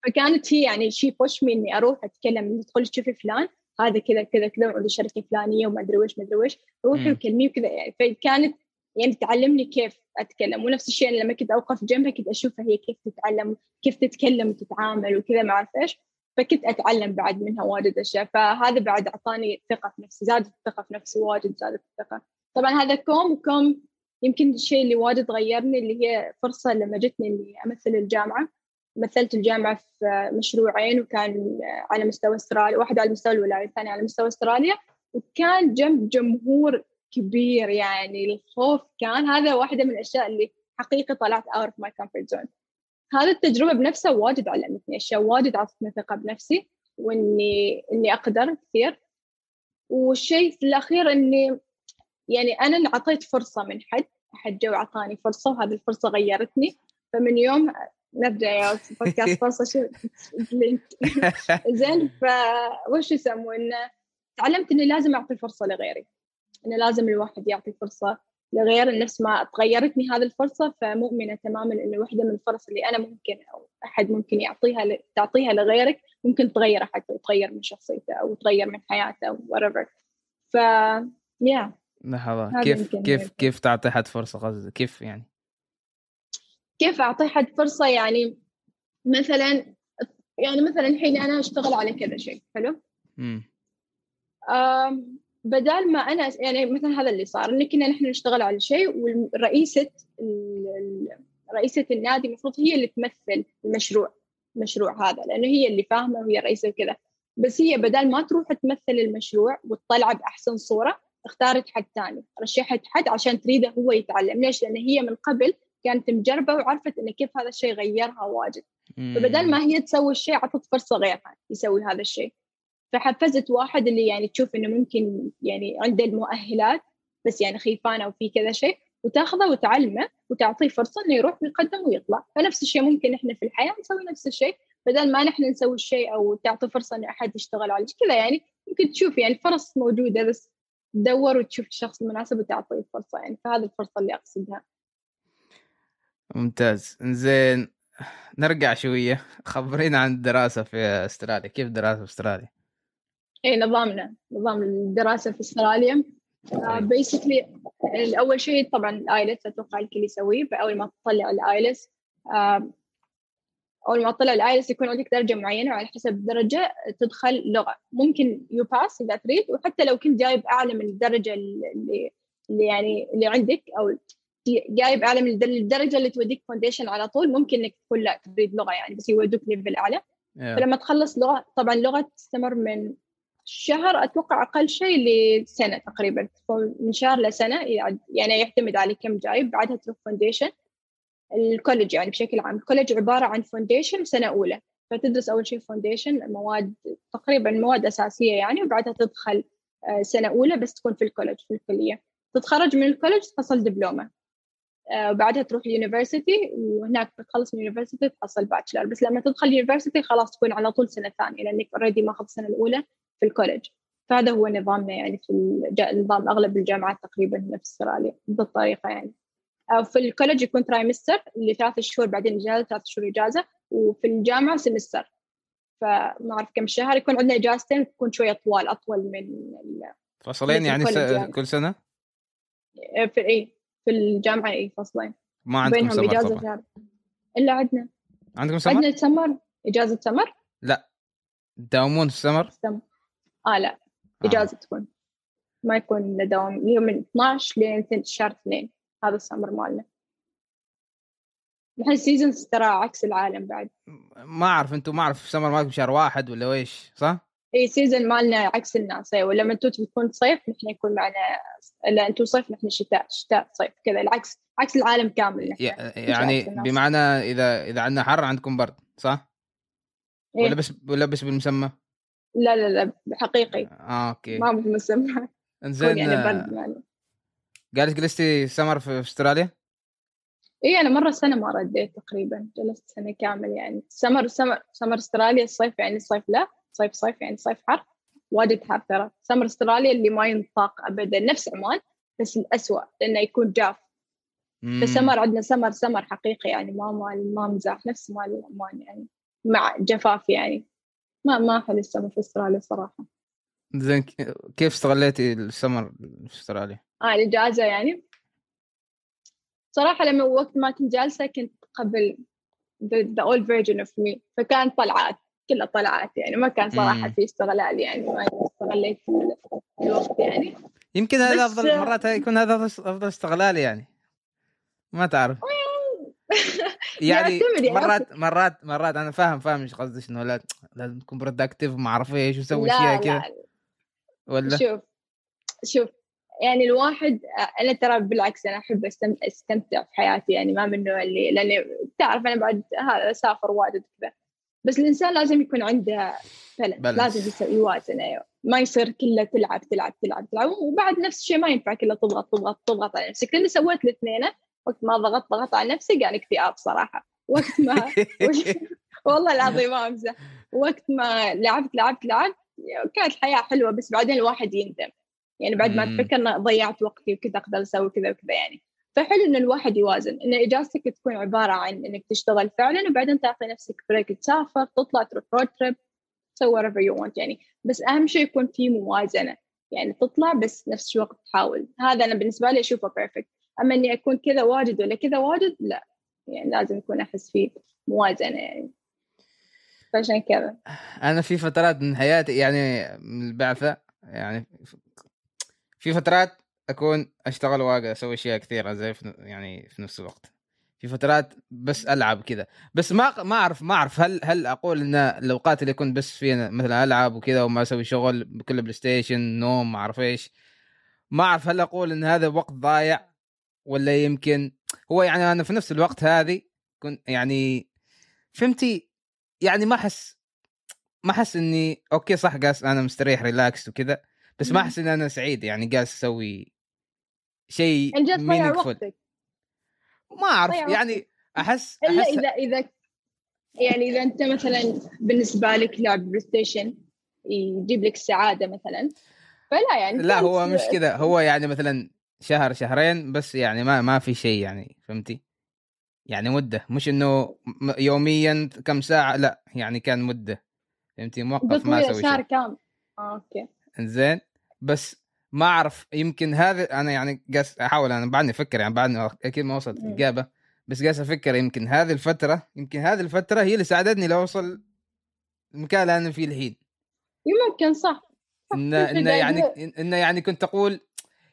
فكانت هي يعني she push me إني أروح أتكلم تدخل تشوفي فلان هذا كذا كذا كذا وعنده شركة فلانية وما أدري وش ما أدري وش. روحي وكلميه وكذا يعني. فكانت يعني تعلمني كيف أتكلم. ونفس الشيء لما كنت أوقف جنبها كنت أشوفها هي كيف تتعلم كيف تتكلم وتتعامل وكذا ما أعرف إيش. فكنت أتعلم بعد منها واجد أشياء. فهذا بعد أعطاني ثقة في نفسي زادت الثقة في نفسي واجد زادت الثقة. طبعا هذا كوم وكوم يمكن الشيء اللي واجد غيرني اللي هي فرصة لما جتني إني أمثل الجامعة. مثلت الجامعة في مشروعين وكان على مستوى استراليا واحد على مستوى الولاية الثاني على مستوى استراليا وكان جنب جمهور كبير يعني الخوف كان هذا واحدة من الأشياء اللي حقيقة طلعت out of my comfort zone. هذه التجربة بنفسها واجد علمتني أشياء واجد عطتني ثقة بنفسي وإني إني أقدر كثير. والشيء الأخير إني يعني أنا انعطيت فرصة من حد أحد جو أعطاني فرصة وهذه الفرصة غيرتني. فمن يوم نرجع يا بودكاست فرصة شو زين فوش يسمونه؟ تعلمت إني لازم أعطي فرصة لغيري. إنه لازم الواحد يعطي فرصة لغير نفس ما تغيرتني هذه الفرصة فمؤمنة تماما إنه واحدة من الفرص اللي أنا ممكن أو أحد ممكن يعطيها ل... تعطيها لغيرك ممكن تغيره حتى وتغير من شخصيته أو تغير من حياته أو whatever. ف يا لحظة. كيف كيف كيف تعطي حد فرصة؟ قصدي كيف يعني؟ كيف أعطي حد فرصة يعني مثلا يعني مثلا الحين أنا أشتغل على كذا شيء حلو؟ امم بدال ما أنا يعني مثلا هذا اللي صار ان كنا نحن نشتغل على شيء والرئيسة رئيسة النادي المفروض هي اللي تمثل المشروع المشروع هذا لأنه هي اللي فاهمة وهي الرئيسه وكذا بس هي بدل ما تروح تمثل المشروع وتطلعه بأحسن صورة اختارت حد ثاني رشحت حد عشان تريده هو يتعلم ليش؟ لأن هي من قبل كانت مجربة وعرفت انه كيف هذا الشيء غيرها واجد. فبدل ما هي تسوي الشيء عطت فرصة غيرها يسوي هذا الشيء. فحفزت واحد اللي يعني تشوف إنه ممكن يعني عنده المؤهلات بس يعني خيفان أو في كذا شيء وتاخذه وتعلمه وتعطيه فرصة إنه يروح ويقدم ويطلع. فنفس الشيء ممكن إحنا في الحياة نسوي نفس الشيء. بدل ما نحن نسوي الشيء أو تعطي فرصة ان أحد يشتغل عليه كذا يعني ممكن تشوف يعني فرص موجودة بس تدور وتشوف الشخص المناسب وتعطيه الفرصه يعني. فهذه الفرصة اللي أقصدها. ممتاز. زين نرجع شوية. خبرينا عن الدراسة في أستراليا. كيف الدراسه في أستراليا؟ اي نظامنا. نظام الدراسة في أستراليا. basically uh, اول شيء طبعا ال IELTS أتوقع الكل يسويه اول ما تطلع ال IELTS أول ما تطلع ال IELTS يكون عندك درجة معينة وعلى حسب الدرجة تدخل لغة. ممكن you pass اذا تريد وحتى لو كنت جايب أعلى من الدرجة اللي اللي يعني اللي عندك أو جايب أعلى من الدرجة اللي توديك foundation على طول ممكن إنك تقول لا تريد لغة يعني بس يودوك level اعلى yeah. فلما تخلص لغة طبعا اللغة تستمر من شهر أتوقع أقل شيء لسنة تقريبا من شهر لسنة يعني يعتمد على كم جايب بعدها تروح foundation ال college يعني بشكل عام ال college عبارة عن فونديشن سنة أولى. فتدرس أول شيء foundation مواد تقريبا مواد أساسية يعني وبعدها تدخل آه، سنة أولى بس تكون في ال college في الكلية. تتخرج من ال college تحصل دبلومة. وبعدها تروح ال university وهناك بتخلص من ال university تحصل bachelor بس لما تدخل ال university خلاص تكون على طول سنة ثانية لأنك already ماخذ السنة الأولى في ال college فهذا هو نظامنا يعني في نظام أغلب الجامعات تقريبا نفس أستراليا بالطريقة يعني. أو في ال college يكون trimester اللي ثلاث شهور بعدين إجازة ثلاث شهور إجازة. وفي الجامعة semester فما أعرف كم شهر يكون عندنا إجازتين تكون شوية طوال أطول من فصلين يعني, س... يعني. كل سنة؟ في إي. في الجامعة اي فصلين ما عندكم سمر إجازة طبعا. إلا عندنا عندكم سمر؟ عندنا summer إجازة summer؟ لا تداومون في السمر؟ سمر. آه لا آه. إجازة آه. تكون ما يكون دوام يوم من 12 لين شهر اثنين هذا السمر مالنا نحن seasons ترى عكس العالم بعد ما أعرف أنتم ما أعرف سمر مالكم شهر واحد ولا إيش صح؟ إي season مالنا عكس الناس أيوه لما أنتم تكون صيف نحن يكون معنا لا أنتم صيف نحن شتاء شتاء صيف كذا العكس عكس العالم كامل نحن. يعني بمعنى إذا إذا عندنا حر عندكم برد صح؟ إيه؟ ولا بس ولا بس بالمسمى؟ لا لا لا حقيقي آه okay ما بالمسمى إنزين يعني برد يعني قالت جلستي سمر في أستراليا؟ إي أنا مرة سنة ما رديت تقريبا جلست سنة كامل يعني summer summer summer أستراليا الصيف يعني الصيف لا صيف صيف يعني صيف حر واجد حر ترى. سمر استراليا اللي ما ينطاق ابدا نفس عمان بس الأسوأ لأنه يكون جاف. بس summer عندنا summer summer حقيقي يعني ما مال ما مزاح نفس مال عمان يعني. مع جفاف يعني. ما ما حلو السمر في أستراليا صراحة. زين كيف استغليتي السمر في أستراليا؟ آه الإجازة يعني. صراحة لما وقت ما كنت جالسة كنت قبل the, the old version of me. فكانت طلعات كلها طلعات يعني ما كان صراحة في استغلال يعني ما استغليت الوقت يعني. يمكن هذا أفضل مرات يكون هذا افضل استغلال يعني. ما تعرف. يعني, يعني مرات مرات مرات أنا فاهم فاهم إيش انه لا لازم تكون productive ما أعرف إيش وسوي اشياء كذا. ولا؟ شوف شوف يعني الواحد أنا ترى بالعكس أنا أحب أستمتع في حياتي يعني ما من النوع اللي لأني تعرف أنا بعد هذا اسافر واجد كذا بس الإنسان لازم يكون عنده balance لازم يوازن أيوه. ما يصير كله تلعب تلعب تلعب تلعب. وبعد نفس الشيء ما ينفع كله تضغط تضغط تضغط على نفسك. اللي سويت الاثنين وقت ما ضغطت ضغط على نفسي جا لي اكتئاب صراحة. وقت ما والله العظيم ما أمزح. وقت ما لعبت لعبت لعبت كانت الحياة حلوة بس بعدين الواحد يندم. يعني بعد ما تفكر ضيعت وقتي وكذا أقدر أسوي كذا وكذا يعني. فحلو إن الواحد يوازن إن إجازتك تكون عبارة عن إنك تشتغل فعلا وبعدين تعطي نفسك break تسافر تطلع تروح road trip تسوي whatever you want يعني. بس أهم شيء يكون في موازنة يعني تطلع بس نفس الوقت تحاول. هذا أنا بالنسبة لي أشوفه perfect أما إني أكون كذا واجد ولا كذا واجد لا يعني لازم يكون أحس فيه موازنة يعني. فعشان كذا. أنا في فترات من حياتي يعني من البعثة يعني في فترات أكون أشتغل واقع أسوي أشياء كثيرة زي في يعني في نفس الوقت. في فترات بس ألعب كذا بس ما ما أعرف ما أعرف هل هل أقول إن الأوقات اللي كنت بس فيها مثلا ألعب وكذا وما أسوي شغل بكل PlayStation نوم ما أعرف إيش. ما أعرف هل أقول إن هذا وقت ضايع ولا يمكن. هو يعني أنا في نفس الوقت هذه كنت يعني فهمتي؟ يعني ما أحس ما أحس إني أوكي صح جالس أنا مستريح relax وكذا بس ما أحس إن أنا سعيد يعني جالس أسوي شيء وقتك. ما أعرف يعني أحس إلا أحس إذا إذا يعني إذا أنت مثلا بالنسبة لك لعب PlayStation يجيب لك السعاده مثلا فلا يعني لا هو مش كذا هو يعني مثلا شهر شهرين بس يعني ما ما في شيء يعني فهمتي؟ يعني مدة مش إنه يوميا كم ساعة لا يعني كان مدة فهمتي؟ موقف ما أسوي شهر كام آه، أوكي. زين بس ما أعرف يمكن هذا أنا يعني قاس أحاول أنا بعدني أفكر يعني بعدني أكيد ما وصلت الإجابة بس قاس أفكر يمكن هذه الفترة يمكن هذه الفترة هي اللي ساعدتني لأوصل المكان اللي أنا فيه الحين. يمكن صح انه انه يعني انه يعني كنت أقول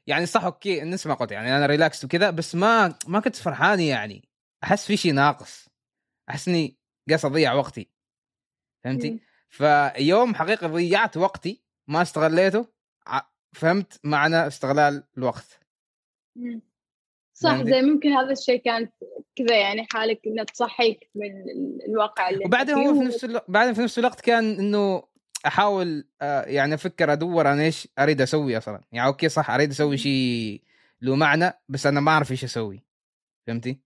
يعني صح أوكي نسمع قلت يعني أنا relax وكذا بس ما ما كنت فرحان يعني. أحس في شيء ناقص أحس إني جالس أضيع وقتي. فهمتي؟ فيوم حقيقه ضيعت وقتي ما استغليته فهمت؟ معنى استغلال الوقت. صح زي ممكن هذا الشيء كان كذا يعني حالك إنه تصحيك من الواقع اللي وبعدين هو في نفس الوقت بعدين في نفس الوقت كان إنه أحاول آه، يعني أفكر أدور عن إيش أريد أسوي أصلا. يعني أوكي صح أريد أسوي شيء له معنى بس أنا ما أعرف إيش أسوي. فهمتي؟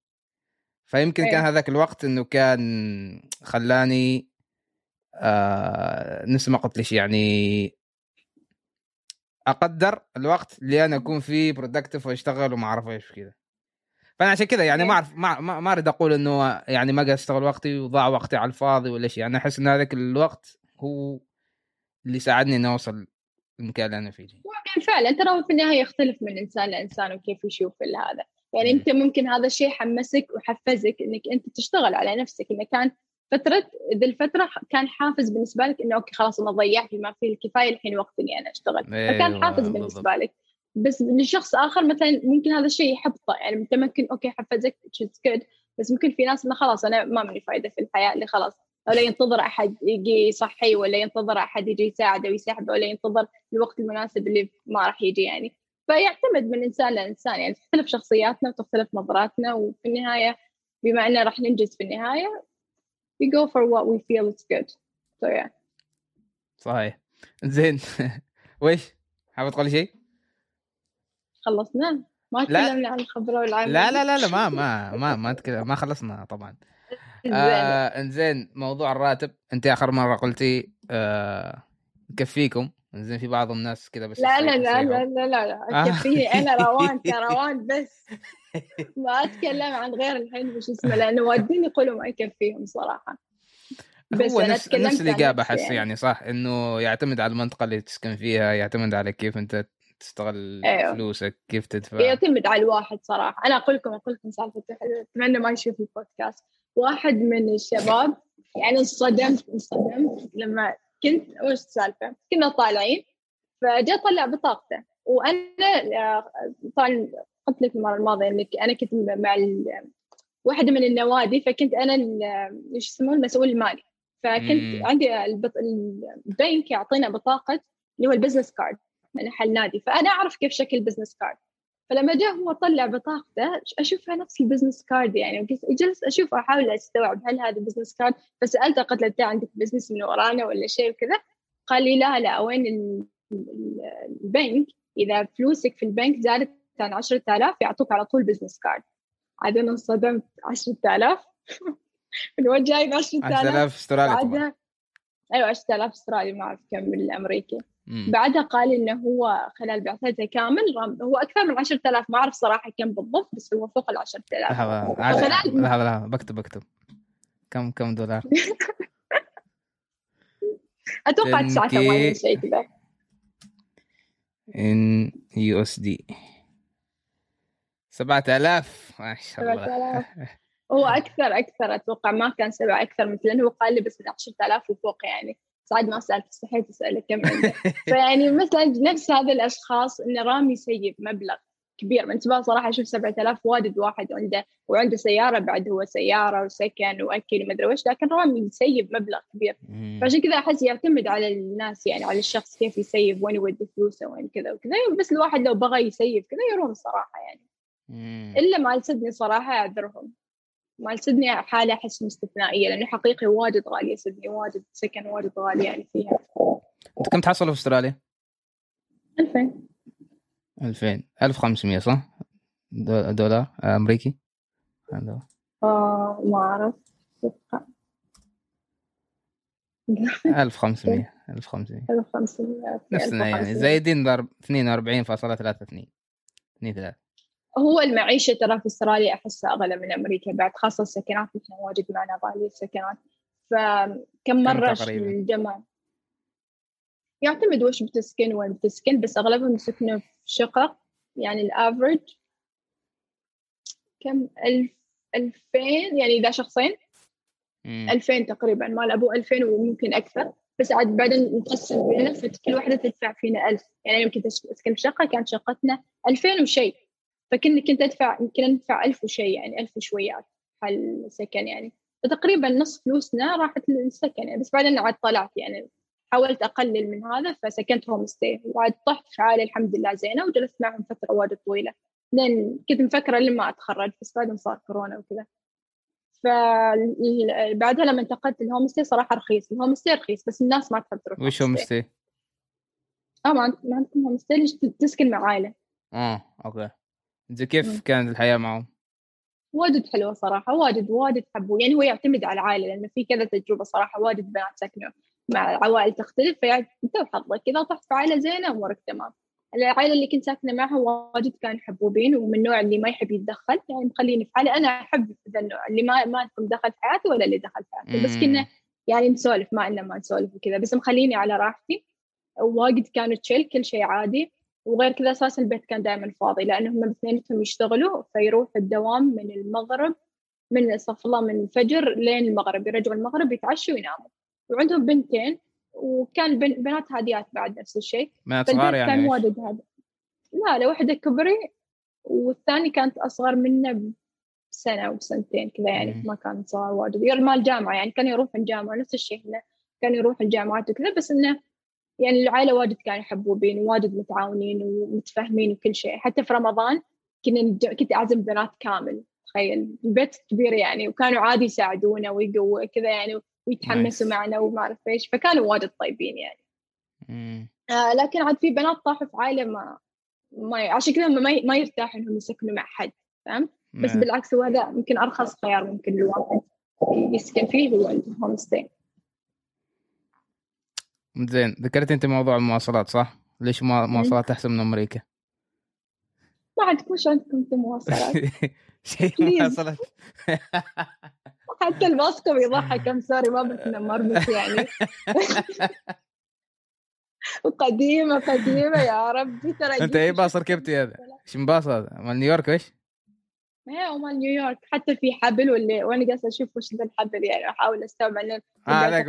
فيمكن كان إيه. هذاك الوقت إنه كان خلاني آه نفس ما قلت ليش يعني أقدر الوقت اللي أنا أكون فيه productive وأشتغل وما أعرف إيش كذا فأنا عشان كذا يعني ما أعرف ما ما أريد أقول إنه يعني ما قاعد أشتغل وقتي وضاع وقتي على الفاضي ولا شيء. أنا أحس إن هذاك الوقت هو اللي ساعدني إني أوصل المكان اللي أنا فيه. ممكن فعلا. ترى في النهاية يختلف من إنسان لإنسان وكيف يشوف هذا. يعني أنت ممكن هذا الشيء حمسك وحفزك إنك أنت تشتغل على نفسك انه كان فترة ذي الفترة كان حافز بالنسبة لك إنه أوكي خلاص أنا ضيعت بما فيه الكفاية الحين وقت إني أنا أشتغل. أيوة فكان حافز بالنسبة لك. بس لشخص آخر مثلا ممكن هذا الشيء يحبطه يعني انت ممكن أوكي حفزك good. بس ممكن في ناس إنه خلاص أنا ما مني فايدة في الحياة اللي خلاص ولا ينتظر أحد يجي يصحي ولا ينتظر أحد يجي يساعده ويسحبه ولا ينتظر الوقت المناسب اللي ما راح يجي يعني. فيعتمد من إنسان لإنسان يعني تختلف شخصياتنا وتختلف نظراتنا وفي النهاية بما اننا راح ننجز في النهاية we go for what we feel is good. So yeah. صحيح. زين. ويش؟ حابب تقولي شيء؟ خلصنا؟ ما تكلمنا عن الخبره والعمل لا لا لا لا ما ما ما ما تكلم ما خلصنا طبعا. آه انزين موضوع الراتب. انت آخر مرة قلتي آه يكفيكم زين في بعض الناس كذا بس لا لا لا لا لا لا لا. كفيني أنا روان كروان بس. ما أتكلم عن غير الحين وش اسمه لأنه والدين يقولوا ما يكفيهم صراحة بس هو نفس, نفس الإجابة احس يعني. يعني صح إنه يعتمد على المنطقة اللي تسكن فيها يعتمد على كيف أنت تستغل أيوه. فلوسك كيف تدفع يعتمد على الواحد صراحة أنا أقول لكم أقول لكم سالفة أتمنى ما يشوف البودكاست واحد من الشباب يعني انصدمت انصدمت لما كنت وش السالفة؟ كنا طالعين فجاء طلع بطاقته وأنا آه، طبعا قلت لك المرة الماضية إنك أنا كنت مع واحدة من النوادي فكنت أنا إيش يسمونه؟ المسؤول المالي. فكنت مم. عندي البنك يعطينا بطاقة اللي هو ال business card مال نادي. فأنا أعرف كيف شكل business card فلما جاء هو طلع بطاقته أشوفها نفس ال business card يعني جلست أشوف أحاول أستوعب هل هذا business card فسألته قلت له انت عندك business من ورانا ولا شيء وكذا؟ قال لي لا لا وين البنك؟ إذا فلوسك في البنك زادت عن 10000 يعطوك على طول business card أنا انصدمت 10000 من وين جايب 10000 10000 استرالي أيوه 10000 استرالي ما أعرف كم بالامريكي بعدها قال إنه هو خلال بعثته كامل هو أكثر من 10000 ما أعرف صراحة كم بالضبط بس هو فوق ال 10000 لحظة لحظة لحظة بكتب بكتب. كم كم دولار؟ أتوقع 9 شيء كذا. in USD 7000 ما شاء الله. هو أكثر أكثر. أتوقع ما كان سبعة أكثر مثل لأنه هو قال لي بس 10000 وفوق يعني. سعد ما سألت استحيت اساله كم عنده فيعني مثلا نفس هذا الأشخاص انه رامي يسيف مبلغ كبير. من انتباه صراحة أشوف 7000 واجد واحد عنده وعنده سيارة بعد هو سيارة وسكن وأكل وما أدري وش لكن رامي يسيف مبلغ كبير. فعشان كذا أحس يعتمد على الناس يعني على الشخص كيف يسيب وين يودي فلوسه وين كذا وكذا. بس الواحد لو بغى يسيب كذا يروم صراحة يعني. إلا مال سدني صراحة أعذرهم. مال سدني حالة أحس مستثنائية لأنه حقيقي واجد غالية سدني واجد سكن واجد غالي يعني فيها. أنت كم تحصل في أستراليا؟ 2000 2000 1500 صح؟ دولار؟ أمريكي؟ آه ما أعرف. 1500 1500 1500 نفسنا يعني. زايدين ضرب 42.32 2 3 هو المعيشة ترى في أستراليا أحسها أغلى من أمريكا بعد خاصة السكنات إحنا واجد معنا غالية السكنات. فكم مرة الجمال يعتمد وش بتسكن وين بتسكن بس أغلبهم يسكنوا في شقق يعني الأفرج كم؟ ألف ألفين يعني إذا شخصين. ألفين تقريبا مال أبو ألفين وممكن أكثر. بس عاد بعدين نقسم بيننا فكل واحدة تدفع فينا ألف. يعني يمكن تسكن في شقة كانت شقتنا ألفين وشيء. فكني كنت ادفع يمكن ندفع ألف وشيء يعني ألف وشويات حل سكن يعني. فتقريبا نص فلوسنا راحت للسكن يعني. بس بعدين عاد طلعت يعني. حاولت أقلل من هذا فسكنت هوم ستي وعاد طحت في عائله الحمد لله زينة وجلست معهم فترة واجد طويلة. لين كنت مفكرة لما أتخرج بس بعدين صار كورونا وكذا. فبعدها لما انتقلت ال homestay صراحة رخيص. ال homestay رخيص بس الناس ما تحب تروح وش homestay؟ آه ما عندكم homestay ليش تسكن مع عائلة؟ آه أوكي. زي كيف كانت الحياة معهم؟ واجد حلوة صراحة واجد واجد حبوا. يعني هو يعتمد على العائلة لأنه في كذا تجربة صراحة واجد بنات سكنوا مع عوائل تختلف فيعني انت وحظك اذا طحت في عائلة زينة امورك تمام. العائلة اللي كنت ساكنة معها واجد كانوا حبوبين ومن النوع اللي ما يحب يتدخل يعني مخليني في حالي أنا أحب ذا النوع اللي ما ما دخل في حياتي ولا اللي دخل في حياتي. بس كنا يعني نسولف ما إلا ما نسولف وكذا بس مخليني على راحتي. واجد كانوا تشيل كل شيء عادي. وغير كذا أساس البيت كان دائما فاضي لأنهم اثنينهم يشتغلوا فيروح الدوام من المغرب من استغفر الله من الفجر لين المغرب يرجعوا المغرب يتعشوا ويناموا. وعندهم بنتين وكان بنات هاديات بعد نفس الشيء. بنات صغار يعني كان واجد هذا لا لا واحدة كبري والثاني كانت أصغر منه بسنة وسنتين كذا يعني ما كان صغار واجد. مال جامعة يعني كان يروح الجامعة نفس الشيء هنا. كان يروح الجامعات وكذا بس إنه يعني العائلة واجد كانوا يحبوبين وواجد متعاونين ومتفاهمين وكل شيء. حتى في رمضان كنا كنت أعزم بنات كامل تخيل. البيت كبير يعني وكانوا عادي يساعدونا ويقوا كذا يعني ويتحمسوا معنا وما أعرف إيش. فكانوا واجد طيبين يعني. آه لكن عاد في بنات طاحوا في عائلة ما ما عشان كذا ما ما يرتاح إنهم يسكنوا مع حد فهمت؟ بس بالعكس هو هذا يمكن أرخص خيار ممكن الواحد يسكن فيه هو الهوم ستي زين ذكرت أنت موضوع المواصلات صح؟ ليش مواصلات أحسن من أمريكا؟ ما عندكم وش عندكم في مواصلات؟ شيء مواصلات حتى الباص يضحك I'm sorry ما بتنمر بس يعني وقديمة قديمة يا ربي ترى أنت اي باص ركبتي هذا؟ إيش باص هذا؟ مال نيويورك إيش؟ إيه مال نيويورك حتى في حبل واللي وأنا جالسه أشوف وش ذا الحبل يعني أحاول أستوعب عنه آه عليك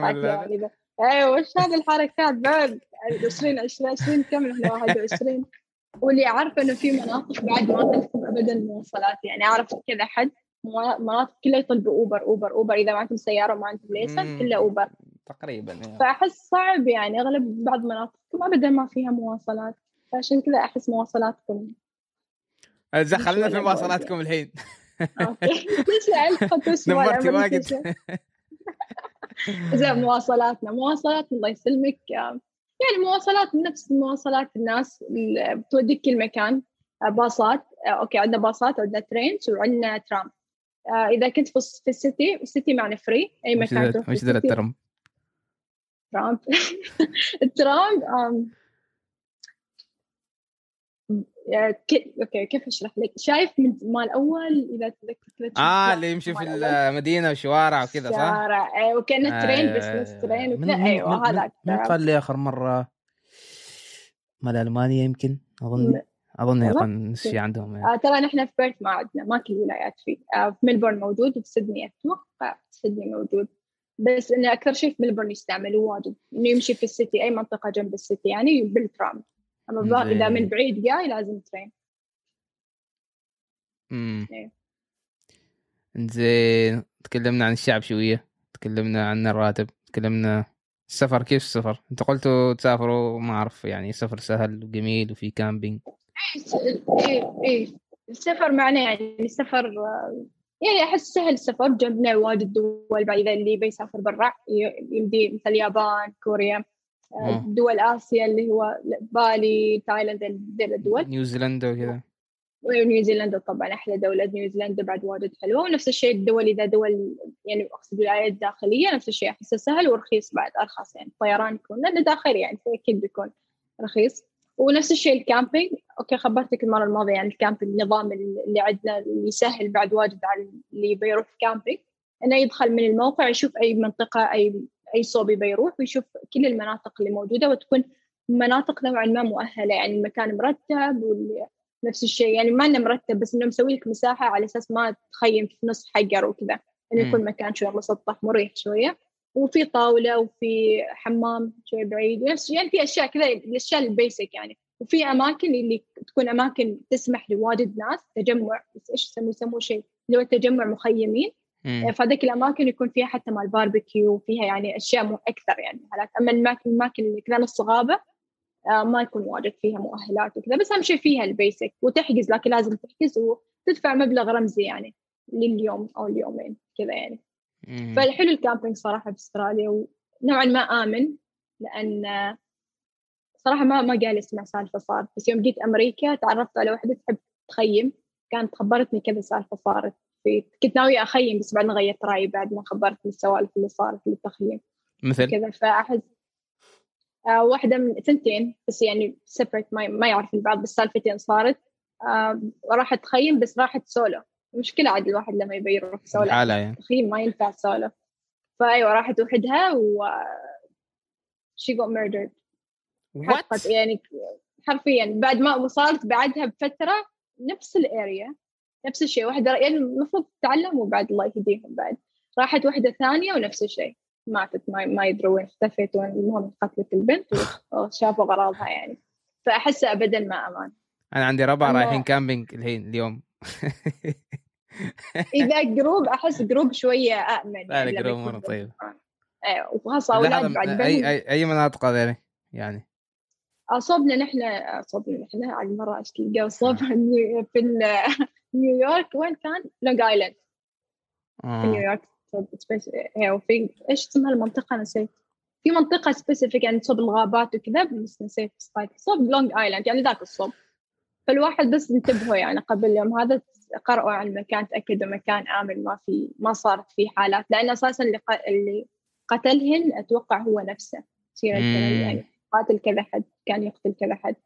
أيوه وش هذه الحركات؟ بعد 20 20 20 كم إحنا؟ 21 واللي عارفه إنه في مناطق بعد ما تكتب ابدا مواصلات يعني أعرف كذا حد مناطق كلها يطلبوا أوبر أوبر أوبر. إذا ما عندهم سيارة وما عندهم ليسن كلها أوبر. تقريبا يعني. فأحس صعب يعني أغلب بعض المناطق ابدا ما فيها مواصلات. فعشان كذا أحس مواصلاتكم دخلنا في مواصلاتكم الحين. أوكي. نمرتي وقت زين مواصلاتنا مواصلات الله يسلمك. يعني مواصلات نفس مواصلات الناس اللي بتوديك كل مكان. باصات أوكي عندنا باصات وعندنا trains وعندنا ترام إذا كنت في ال city ال city معنا free أي مكان تروح وش ذا الترام؟ ترام. الترام أوكي كيف أشرح لك؟ شايف من مال أول إذا تذكرت آه اللي يمشي في المدينة والشوارع وكذا صح؟ شارع أيوه وكأنه train بس نص train وكذا. أيوه هذاك من قال لي آخر مرة مال ألمانيا يمكن أظن. أظن يقن شيء عندهم يعني. آه ترى نحن في بيرث ما عندنا ما كل الولايات فيه. آه في ملبورن موجود وفي سيدني أتوقع سيدني موجود. بس انه أكثر شيء في ملبورن يستعملوه واجد. إنه يمشي في ال city أي منطقة جنب ال city يعني بالترام. أما إذا من بعيد جاي لازم train. امم زين. تكلمنا عن الشعب شوية. تكلمنا عن الراتب. تكلمنا السفر. كيف السفر؟ أنت قلتوا تسافروا. ما أعرف يعني سفر سهل وجميل وفي camping إيه إيه السفر معنا يعني السفر يعني أحس سهل السفر. جنبنا واجد دول. بعد إذا اللي بيسافر برا يمدي مثل اليابان كوريا. دول آسيا اللي هو بالي تايلاند ذي الدول. نيوزيلندا وكذا. ونيوزيلندا طبعا أحلى دولة. نيوزيلندا بعد واجد حلوة. ونفس الشيء الدول إذا دول يعني أقصد ولايات داخلية نفس الشيء أحسه سهل ورخيص بعد أرخص يعني. الطيران يكون لأنه داخلي يعني فاكيد بيكون رخيص. ونفس الشيء ال camping أوكي خبرتك المرة الماضية يعني ال camping النظام اللي عندنا اللي يسهل بعد واجد على اللي بيروح camping إنه يدخل من الموقع يشوف أي منطقة أي أي صوب يبي يروح ويشوف كل المناطق اللي موجودة وتكون مناطق نوعا ما مؤهلة يعني المكان مرتب نفس الشيء يعني ما إنه مرتب بس إنه مسوي لك مساحة على أساس ما تخيم في نص حجر وكذا إنه يكون مكان شوي مسطح مريح شوية. وفي طاولة وفي حمام شوي بعيد يعني في أشياء كذا الأشياء ال basic يعني. وفي أماكن اللي تكون أماكن تسمح لواجد ناس تجمع إيش يسموه؟ يسموه شيء اللي هو تجمع مخيمين. فهذيك الأماكن يكون فيها حتى مال باربيكيو وفيها يعني أشياء مو أكثر يعني حالات أما الاماكن الاماكن اللي كذا نص غابه آه، ما يكون واجد فيها مؤهلات وكذا. بس أهم شيء فيها ال basic وتحجز لكن لازم تحجز وتدفع مبلغ رمزي يعني لليوم أو اليومين كذا يعني. فالحلو ال camping صراحة في أستراليا ونوعا ما آمن لأن صراحة ما ما قال اسمع سالفة صارت بس يوم جيت أمريكا تعرفت على واحدة تحب تخيم كانت خبرتني كذا سالفة صارت. كنت ناوية أخيم بس بعدين غيرت رأيي بعد ما خبرتني السوالف اللي صارت للتخييم مثل؟ كذا فأحس آه واحدة من ثنتين بس يعني separate ما, ما يعرف البعض بس سالفتين صارت. آه راحت تخيم بس راحت سولو. مشكلة عاد الواحد لما يبي يروح سولو. يعني. تخييم ما ينفع سولو. فأيوة راحت وحدها و she got murdered. What? يعني حرفيا بعد ما وصلت بعدها بفترة نفس ال area نفس الشيء واحدة يعني المفروض تتعلم وبعد الله يهديهم بعد. راحت واحدة ثانية ونفس الشيء ماتت ما, ما يدروا وين اختفت وين المهم قتلت البنت وشافوا غراضها يعني. فأحس أبدا ما أمان. أنا عندي ربع رايحين camping الحين اليوم. إذا group أحس group شوية أأمن لا يعني group. مرة طيب أيوه وخاصة أولاد بعد أي, أي, أي مناطق هذه يعني. صوبنا نحن صوبنا نحن على المرة تلقى صوب في نيويورك وين كان؟ لونج ايلاند في نيويورك وفي إيش اسمها المنطقة؟ نسيت. في منطقة specific يعني صوب الغابات وكذا بس نسيت صوب لونج ايلاند يعني ذاك الصوب. فالواحد بس انتبهوا يعني قبل اليوم هذا قرأوا عن المكان تأكدوا مكان آمن ما في ما صارت فيه حالات. لأن أساسا اللي, اللي قتلهن أتوقع هو نفسه. serial يعني قاتل كذا حد كان يقتل كذا حد.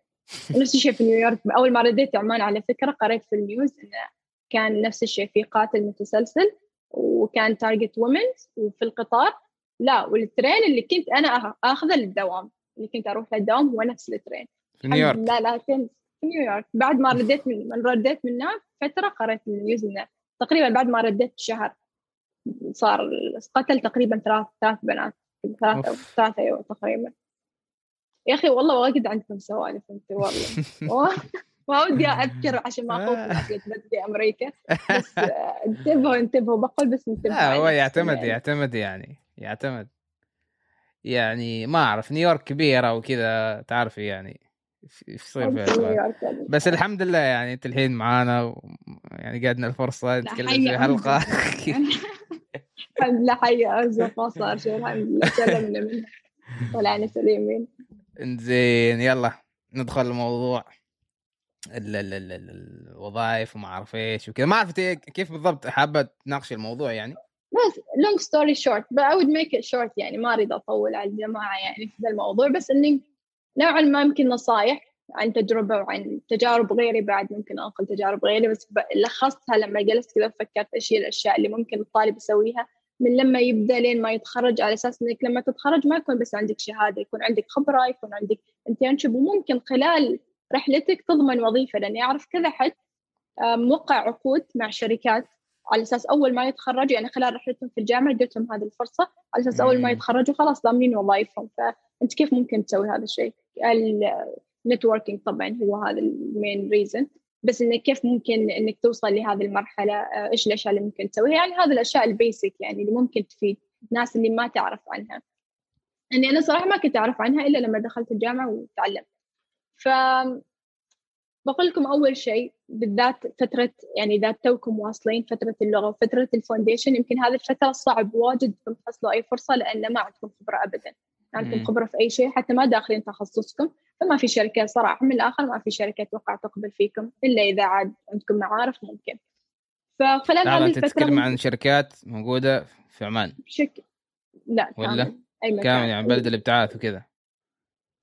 ونفس الشيء في نيويورك. أول ما رديت عمان على فكرة قريت في ال news إنه كان نفس الشيء في قاتل متسلسل وكان target womens وفي القطار لا وال train اللي كنت أنا آخذه للدوام. اللي كنت أروح للدوام هو نفس ال train. في نيويورك. لا لا في نيويورك. بعد ما رديت من, رديت من هناك فترة قريت ال news إنه تقريبا بعد ما رديت بشهر صار قتل تقريبا ثلاث ثلاث بنات. ثلاثة ثلاثة أيوة تقريبا. يا أخي والله واجد عندكم سوالف أنت والله. ما ودي أذكر عشان ما اخوف بدي أمريكا. بس انتبهوا انتبهوا. بقول بس انتبهوا لا هو يعتمد يعني. يعتمد يعني يعتمد. يعني ما أعرف نيويورك كبيرة وكذا تعرفي يعني يصير في بس الحمد لله يعني أنت الحين معانا و... يعني قعدنا الفرصة نتكلم في حلقة. الحمد لله حي ارزق ما صار شيء الحمد لله سلمنا منه طلعنا سليمين زين يلا ندخل الموضوع. الوظائف وما أعرف إيش وكذا. ما عرفت كيف بالضبط حابة تناقشي الموضوع يعني؟ بس long story short but I would make it short يعني. ما أريد أطول على الجماعة يعني في الموضوع بس إني نوعا ما يمكن نصائح عن تجربة وعن تجارب غيري بعد ممكن أنقل تجارب غيري بس لخصتها لما جلست كذا فكرت إيش هي الأشياء اللي ممكن الطالب يسويها. من لما يبدأ لين ما يتخرج على أساس إنك لما تتخرج ما يكون بس عندك شهادة يكون عندك خبرة يكون عندك internship وممكن خلال رحلتك تضمن وظيفة لأني أعرف كذا حد موقع عقود مع شركات على أساس أول ما يتخرجوا يعني خلال رحلتهم في الجامعة اديتهم هذه الفرصة على أساس أول ما يتخرجوا خلاص ضامنين وظائفهم. فانت كيف ممكن تسوي هذا الشيء؟ ال networking طبعا هو هذا ال main reason بس إنك كيف ممكن إنك توصل لهذه المرحلة؟ آه، إيش الأشياء اللي ممكن تسويها؟ يعني هذه الأشياء ال basic يعني اللي ممكن تفيد الناس اللي ما تعرف عنها. اني أنا صراحة ما كنت أعرف عنها إلا لما دخلت الجامعة وتعلمت. ف بقول لكم أول شيء بالذات فترة يعني إذا توكم واصلين فترة اللغة وفترة الفونديشن يمكن هذه الفترة صعب واجد تحصلوا أي فرصة لأن ما عندكم خبرة ابدا. عندكم خبرة في أي شيء حتى ما داخلين تخصصكم. فما في شركة صراحة من الآخر ما في شركة توقع تقبل فيكم إلا إذا عاد عندكم معارف ممكن. فخلال هذه الفترة تتكلم عن شركات موجودة في عمان. بشكل لا ولا؟ أي كامل يعني بلد الابتعاث وكذا.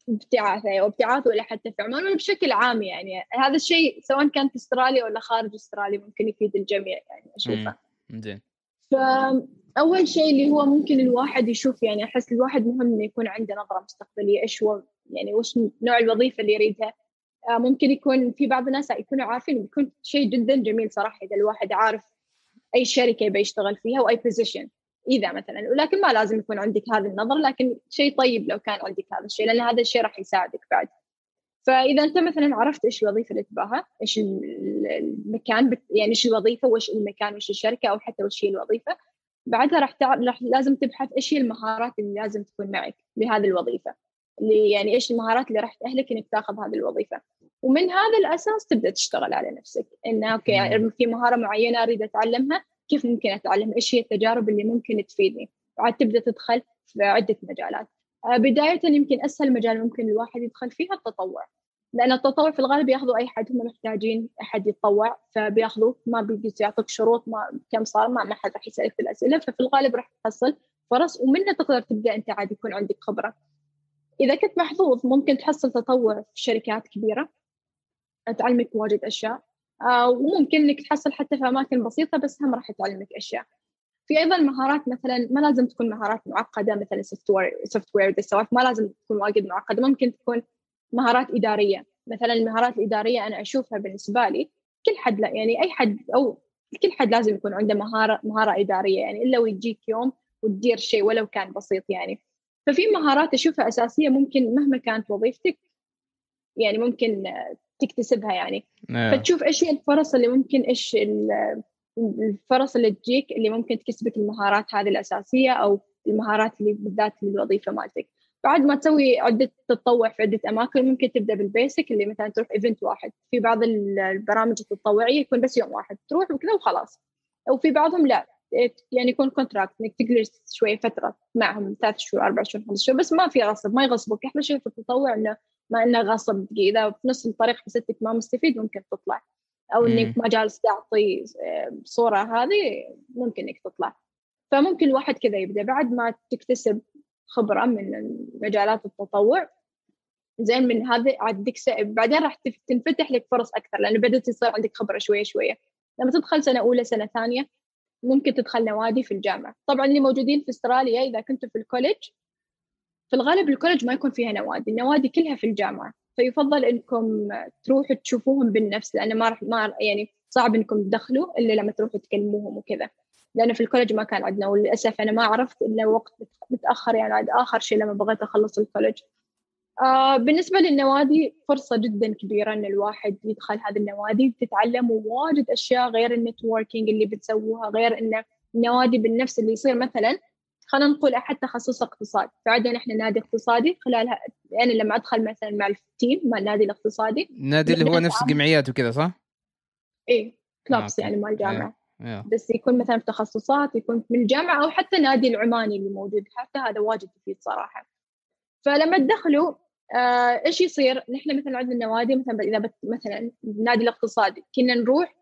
ابتعاث أيوه ابتعاث ولا حتى في عمان ولا بشكل عام يعني. هذا الشيء سواء كان في أستراليا ولا خارج أستراليا ممكن يفيد الجميع يعني أشوفه. زين. فأول شيء اللي هو ممكن الواحد يشوف يعني أحس الواحد مهم إنه يكون عنده نظرة مستقبلية إيش هو يعني وش نوع الوظيفة اللي يريدها. آه، ممكن يكون في بعض الناس يكونوا عارفين بيكون شيء جدا جميل صراحة إذا الواحد عارف أي شركة يبي يشتغل فيها وأي بوزيشن إذا مثلا ولكن ما لازم يكون عندك هذه النظرة لكن شيء طيب لو كان عندك هذا الشيء لأن هذا الشيء راح يساعدك بعد. فإذا أنت مثلا عرفت إيش الوظيفة اللي تباها إيش المكان. يعني إيش الوظيفة وإيش المكان وإيش الشركة أو حتى وش هي الوظيفة بعدها راح راح لازم تبحث إيش هي المهارات اللي لازم تكون معك لهذه الوظيفة. يعني إيش المهارات اللي راح تأهلك إنك تاخذ هذه الوظيفة. ومن هذا الأساس تبدأ تشتغل على نفسك. انه أوكي يعني في مهارة معينة أريد أتعلمها كيف ممكن اتعلم إيش هي التجارب اللي ممكن تفيدني؟ بعد تبدأ تدخل في عدة مجالات. آه، بداية يمكن أسهل مجال ممكن الواحد يدخل فيها التطوع. لأن التطوع في الغالب ياخذوا أي حد هم محتاجين أحد يتطوع فبياخذوا ما بيجلس يعطيك شروط ما كم صار ما ما حد راح يسألك في الأسئلة ففي الغالب راح تحصل فرص ومنها تقدر تبدأ أنت عاد يكون عندك خبرة. إذا كنت محظوظ ممكن تحصل تطوع في شركات كبيرة. تعلمك واجد أشياء. آه وممكن إنك تحصل حتى في أماكن بسيطة بس هم راح تعلمك أشياء. في أيضا مهارات مثلا ما لازم تكون مهارات معقدة مثل ال software software ما لازم تكون واجد معقدة. ممكن تكون مهارات إدارية. مثلا المهارات الإدارية أنا أشوفها بالنسبة لي كل حد لا يعني أي حد أو كل حد لازم يكون عنده مهارة مهارة إدارية. يعني إلا ويجيك يوم وتدير شيء ولو كان بسيط يعني. ففي مهارات أشوفها أساسية ممكن مهما كانت وظيفتك يعني ممكن تكتسبها يعني. نعم. فتشوف إيش هي الفرص اللي ممكن إيش الفرص اللي تجيك اللي ممكن تكسبك المهارات هذه الأساسية أو المهارات اللي بالذات للوظيفة مالتك. بعد ما تسوي عدة تتطوع في عدة أماكن ممكن تبدأ بال basic اللي مثلا تروح event واحد. في بعض البرامج التطوعية يكون بس يوم واحد تروح وكذا وخلاص. وفي بعضهم لا. يعني يكون كونتراكت إنك تجلس شوية فترة معهم ثلاث شهور أربع شهور خمس شهور بس ما في غصب ما يغصبك أحلى شيء في التطوع إنه ما إنه غصب. إذا في نص الطريق حسيتك ما مستفيد ممكن تطلع. أو إنك ما جالس تعطي صورة هذه ممكن إنك تطلع. فممكن الواحد كذا يبدأ. بعد ما تكتسب خبرة من مجالات التطوع زين من هذا عاد بعدين راح تنفتح لك فرص أكثر لأنه بدأت تصير عندك خبرة شوية شوية. لما تدخل سنة أولى سنة ثانية ممكن تدخل نوادي في الجامعة. طبعا اللي موجودين في استراليا إذا كنتوا في ال college في الغالب ال college ما يكون فيها نوادي النوادي كلها في الجامعة. فيفضل إنكم تروحوا تشوفوهم بالنفس لأنه ما راح ما يعني صعب إنكم تدخلوا إلا لما تروحوا تكلموهم وكذا. لأنه في ال college ما كان عندنا وللأسف أنا ما عرفت إلا وقت متاخر يعني عاد آخر شيء لما بغيت أخلص ال college. آه بالنسبة للنوادي فرصة جدا كبيرة إن الواحد يدخل هذه النوادي. تتعلم واجد أشياء غير ال networking اللي بتسووها غير إن النوادي بالنفس اللي يصير مثلا خلينا نقول أحد تخصص اقتصاد فعندنا إحنا نادي اقتصادي خلالها أنا يعني لما أدخل مثلا مع ال team مع النادي الاقتصادي. النادي اللي هو نفس جمعيات وكذا صح؟ إيه clubs يعني مال الجامعة إيه. بس يكون مثلا في تخصصات يكون من الجامعة أو حتى نادي العماني اللي موجود. حتى هذا واجد يفيد صراحة. فلما تدخلوا آه إيش يصير؟ نحن مثلا عندنا نوادي مثلا إذا مثلا النادي الاقتصادي كنا نروح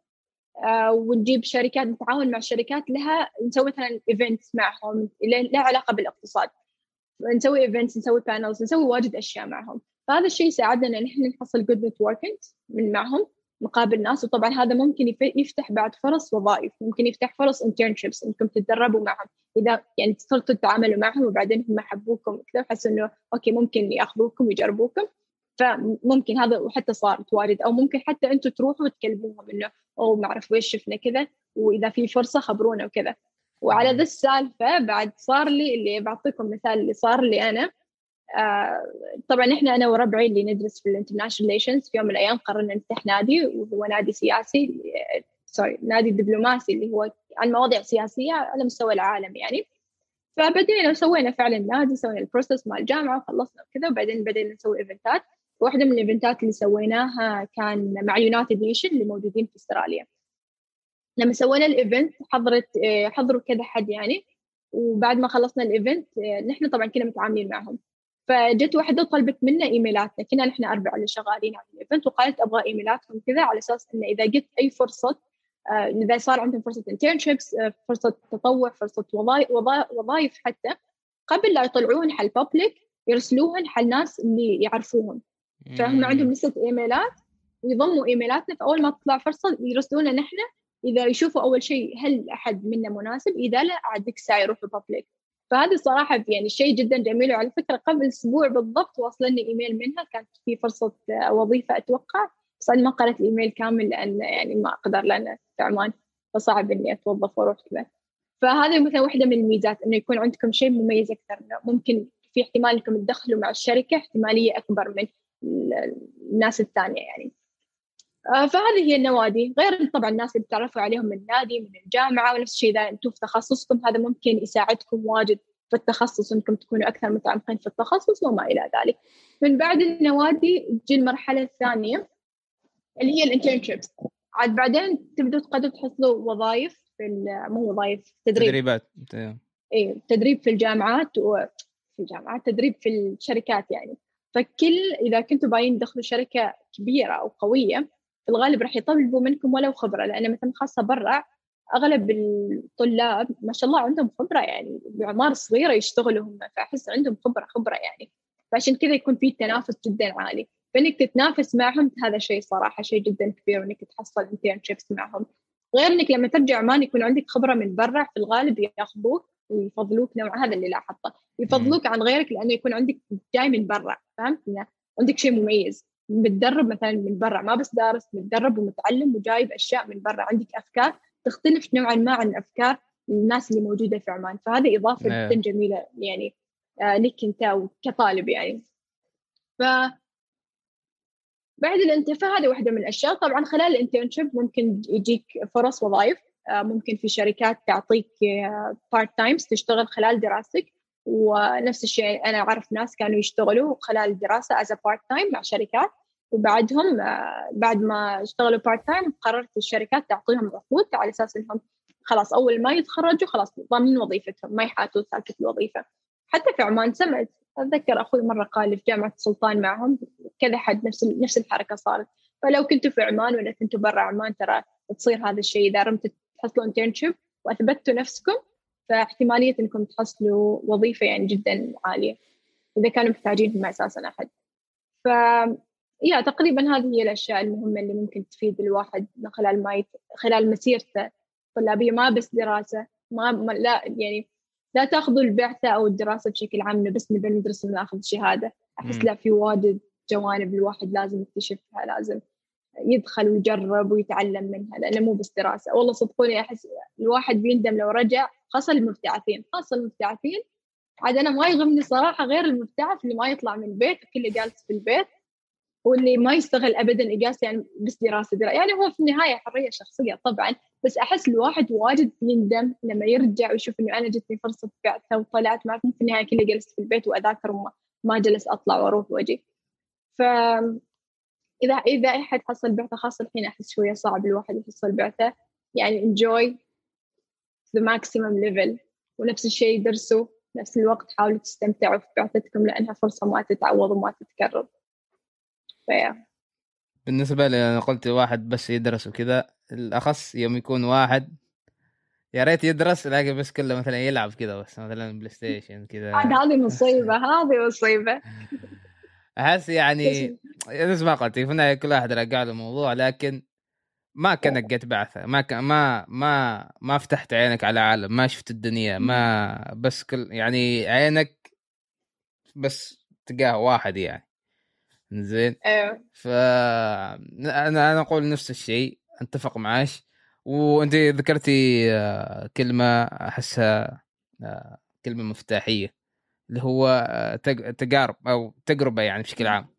آه ونجيب شركات نتعاون مع شركات لها نسوي مثلا events معهم لها علاقة بالاقتصاد. نسوي events نسوي panels نسوي واجد أشياء معهم. فهذا الشيء يساعدنا إن إحنا نحصل good networking من معهم. مقابل ناس وطبعا هذا ممكن يفتح بعد فرص وظائف ممكن يفتح فرص internships إنكم تتدربوا معهم. إذا يعني صرتوا تتعاملوا معهم وبعدين هم حبوكم كذا وحسوا إنه أوكي ممكن يأخذوكم ويجربوكم. فممكن هذا وحتى صارت وارد أو ممكن حتى أنتم تروحوا وتكلموهم إنه أو ما أعرف ويش شفنا كذا وإذا في فرصة خبرونا وكذا. وعلى ذا السالفة بعد صار لي اللي بعطيكم مثال اللي صار لي أنا طبعا إحنا أنا وربعي اللي ندرس في ال international relations في يوم من الأيام قررنا نفتح نادي وهو نادي سياسي sorry نادي دبلوماسي اللي هو عن مواضيع سياسية على مستوى العالم يعني. فبدينا سوينا فعلا نادي سوينا ال process مع الجامعة وخلصنا كذا وبعدين بدينا نسوي event ات واحدة من ال event ات اللي سويناها كان مع United Nation اللي موجودين في أستراليا. لما سوينا ال event حضرت آه، حضروا كذا حد يعني وبعد ما خلصنا ال event آه، نحن طبعا كنا متعاملين معهم. فجت واحدة طلبت منا ايميلاتنا كنا نحن أربعة اللي شغالين على ال event وقالت أبغى إيميلاتكم كذا على أساس انه إذا جت أي فرصة آه، إذا صار عندهم فرصة انترنشيبس آه، فرصة تطوع فرصة وظائف وظائف حتى قبل لا يطلعوهن حل بابليك يرسلوهن حل ناس اللي يعرفوهم فهم عندهم لسه إيميلات ويضموا إيميلاتنا فأول ما تطلع فرصة يرسلونا نحن إذا يشوفوا أول شيء هل أحد منا مناسب إذا لا عاد ذيك الساعة يروحوا بابليك فهذه صراحة يعني شيء جدا جميل. وعلى فكرة قبل أسبوع بالضبط وصلني إيميل منها كانت في فرصة وظيفة أتوقع بس أنا ما قرأت الإيميل كامل لأن يعني ما أقدر لأن في عمان فصعب إني أتوظف وأروح كذا فهذه مثلا واحدة من الميزات إنه يكون عندكم شيء مميز أكثر. ممكن في احتمال إنكم تدخلوا مع الشركة احتمالية أكبر من الناس الثانية يعني. فهذه هي النوادي. غير طبعا الناس اللي بتعرفوا عليهم من النادي من الجامعة ونفس الشيء إذا أنتم في تخصصكم هذا ممكن يساعدكم واجد في التخصص إنكم تكونوا أكثر متعمقين في التخصص وما إلى ذلك. من بعد النوادي تجي المرحلة الثانية اللي هي الانترنشيبس. عاد بعدين تبدوا تقدروا تحصلوا وظائف في مو وظائف تدريب. تدريبات. اي تدريب في الجامعات وفي الجامعات تدريب في الشركات يعني. فكل إذا كنتوا باين تدخلوا شركة كبيرة أو قوية في الغالب راح يطلبوا منكم ولو خبرة لأن مثلا خاصة برا أغلب الطلاب ما شاء الله عندهم خبرة يعني باعمار صغيرة يشتغلوا هم فأحس عندهم خبرة خبرة يعني. فعشان كذا يكون في تنافس جدا عالي. فإنك تتنافس معهم هذا شيء صراحة شيء جدا كبير انك تحصل انترنشيبس معهم. غير إنك لما ترجع عمان يكون عندك خبرة من برا في الغالب ياخذوك ويفضلوك نوع هذا اللي لاحظته. يفضلوك عن غيرك لأنه يكون عندك جاي من برا فهمت؟ عندك شيء مميز. متدرب مثلا من برا ما بس دارس متدرب ومتعلم وجايب أشياء من برا. عندك أفكار تختلف نوعا ما عن أفكار الناس اللي موجودة في عمان. فهذه إضافة نعم. جدا جميلة يعني آه لك أنت كطالب يعني. ف بعد الانتفاء هذه واحدة من الأشياء. طبعا خلال ال internship ممكن يجيك فرص وظائف آه ممكن في شركات تعطيك part آه times تشتغل خلال دراستك. ونفس الشيء أنا أعرف ناس كانوا يشتغلوا خلال الدراسة as part time مع شركات وبعدهم آه، بعد ما اشتغلوا part time قررت الشركات تعطيهم عقود على أساس إنهم خلاص أول ما يتخرجوا خلاص ضامنين وظيفتهم ما يحاتوا سالفة الوظيفة. حتى في عمان سمعت أتذكر أخوي مرة قال في جامعة السلطان معهم كذا حد نفس نفس الحركة صارت. فلو كنتوا في عمان ولا كنتوا برا عمان ترى تصير هذا الشيء إذا رمتوا تحصلوا انترنشيب واثبتوا نفسكم فاحتمالية إنكم تحصلوا وظيفة يعني جدا عالية إذا كانوا محتاجين مع أساسا أحد. ف يا تقريبا هذه هي الأشياء المهمة اللي ممكن تفيد الواحد من خلال ما يت... خلال مسيرته الطلابية ما بس دراسة ما, ما لا يعني لا تأخذوا البعثة أو الدراسة بشكل عام بس نبي ندرس وناخذ شهادة. أحس لا في واجد جوانب الواحد لازم يكتشفها لازم يدخل ويجرب ويتعلم منها لأنه مو بس دراسة. والله صدقوني أحس الواحد بيندم لو رجع خاصة المبتعثين خاصة المبتعثين. عاد أنا ما يغمني صراحة غير المبتعث اللي ما يطلع من البيت كله جالس في البيت واللي ما يستغل ابدا إجازته يعني بس دراسة دراسة يعني هو في النهاية حرية شخصية طبعا بس أحس الواحد واجد يندم لما يرجع ويشوف إنه أنا جتني فرصة بعثة وطلعت ما في النهاية كلي جلست في البيت وأذاكر وما ما جلس أطلع وأروح وأجي. ف إذا إذا أي حد حصل بعثة خاصة الحين أحس شوية صعب الواحد يحصل بعثة. يعني enjoy the maximum level. ونفس الشيء درسوا نفس الوقت حاولوا تستمتعوا في بعثتكم لأنها فرصة ما تتعوض وما تتكرر. فيا بالنسبة لي أنا قلت واحد بس يدرس وكذا الأخص يوم يكون واحد يا ريت يدرس لكن بس كله مثلا يلعب كذا بس مثلا PlayStation كذا. هذه مصيبة هذه مصيبة. أحس يعني نفس ما قلت في النهاية كل واحد رجع له موضوع لكن ما كأنك جت بعثة. ما كان ما ما ما فتحت عينك على عالم ما شفت الدنيا ما بس كل يعني عينك بس تلقاه واحد يعني. زين أيوه. ف أنا أنا أقول نفس الشيء أتفق معاش. وأنت ذكرتي آه، كلمة أحسها آه، كلمة مفتاحية اللي هو آه، تجارب أو تجربة يعني بشكل عام.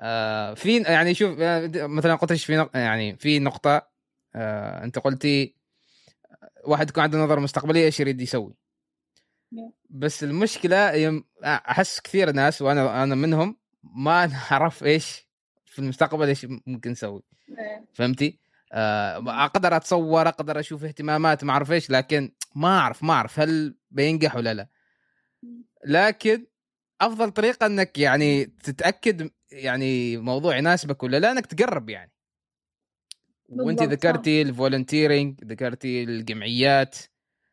آه في يعني شوف مثلا قلت في يعني في نقطة آه أنت قلتي واحد يكون عنده نظرة مستقبلية إيش يريد يسوي. بس المشكلة يم أحس كثير ناس وأنا أنا منهم ما نعرف إيش في المستقبل إيش ممكن نسوي. فهمتي؟ آه أقدر أتصور أقدر أشوف اهتمامات ما أعرف إيش لكن ما أعرف ما أعرف هل بينجح ولا لا. لكن أفضل طريقة إنك يعني تتأكد يعني موضوع يناسبك ولا لا؟ إنك تقرب يعني. وأنت ذكرتي الفولنتيرنج ذكرتي الجمعيات.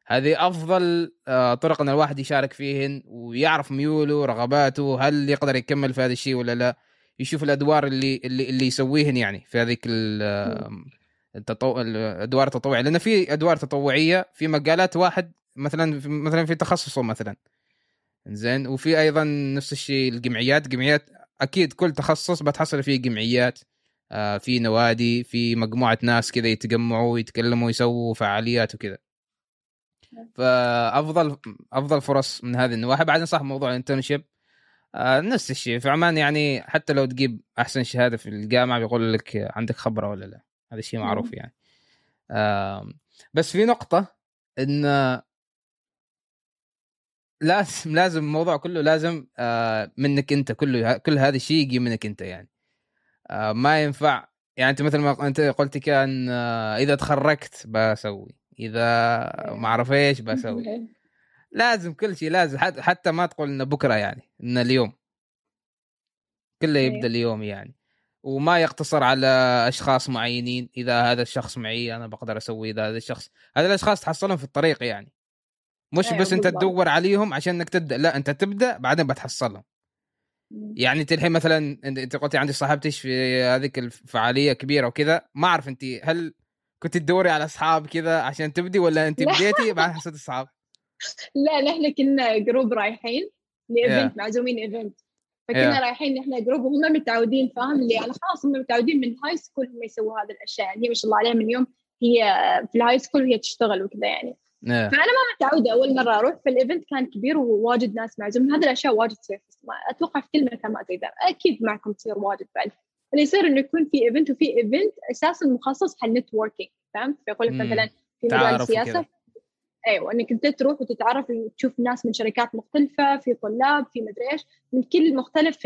هذه أفضل آه، طرق إن الواحد يشارك فيهن ويعرف ميوله رغباته هل يقدر يكمل في هذا الشيء ولا لا؟ يشوف الأدوار اللي اللي اللي يسويهن يعني في هذيك التطو... الأدوار التطوعية. لأن في أدوار تطوعية في مجالات واحد مثلا مثلا في تخصصه مثلا. زين وفي أيضا نفس الشيء الجمعيات. جمعيات أكيد كل تخصص بتحصل فيه جمعيات. آه في نوادي في مجموعة ناس كذا يتجمعوا يتكلموا يسووا فعاليات وكذا فأفضل أفضل فرص من هذه النواحي. بعدين صح موضوع الانترنشيب. آه نفس الشيء. في عمان يعني حتى لو تجيب أحسن شهادة في الجامعة بيقول لك عندك خبرة ولا لا. هذا الشيء معروف يعني. آه بس في نقطة إن لازم لازم الموضوع كله لازم آه منك انت كله كل هذا الشيء يجي منك انت يعني. آه ما ينفع يعني انت مثل ما انت قلت كان آه إذا تخرجت بسوي إذا ما أعرف إيش بسوي. لازم كل شيء لازم حتى ما تقول إنه بكرة يعني انه اليوم. كله يبدأ أيوه. اليوم يعني. وما يقتصر على أشخاص معينين إذا هذا الشخص معي أنا بقدر أسوي إذا هذا الشخص. هذا الأشخاص تحصلهم في الطريق يعني. مش بس انت تدور عليهم عشان انك تبدأ لا انت تبدأ بعدين بتحصلهم. يعني انت الحين مثلا انت قلتي عندي صاحبتي في هذيك الفعالية كبيرة وكذا ما أعرف أنت هل كنت تدوري على أصحاب كذا عشان تبدي ولا أنت بديتي بعد حصلت أصحاب؟ لا نحن كنا group رايحين ل event yeah. معزومين event فكنا yeah. رايحين نحن group وهم متعودين فاهم؟ اللي يعني خلاص هم متعودين من high school هم يسووا هذه الأشياء. يعني ما شاء الله عليها من يوم هي في ال high school وهي تشتغل وكذا يعني. فأنا ما متعودة أول مرة أروح في ال event كان كبير وواجد ناس معزوم هذه الأشياء واجد تصير أتوقع في كل مكان ما تقدر أكيد معكم تصير واجد بعد. اللي يصير إنه يكون في event وفي event أساسا مخصص حق ال networking فهمت؟ فيقول لك مثلا في مجال السياسة أيوه إنك أنت تروح وتتعرف وتشوف ناس من شركات مختلفة في طلاب في مدري إيش من كل مختلف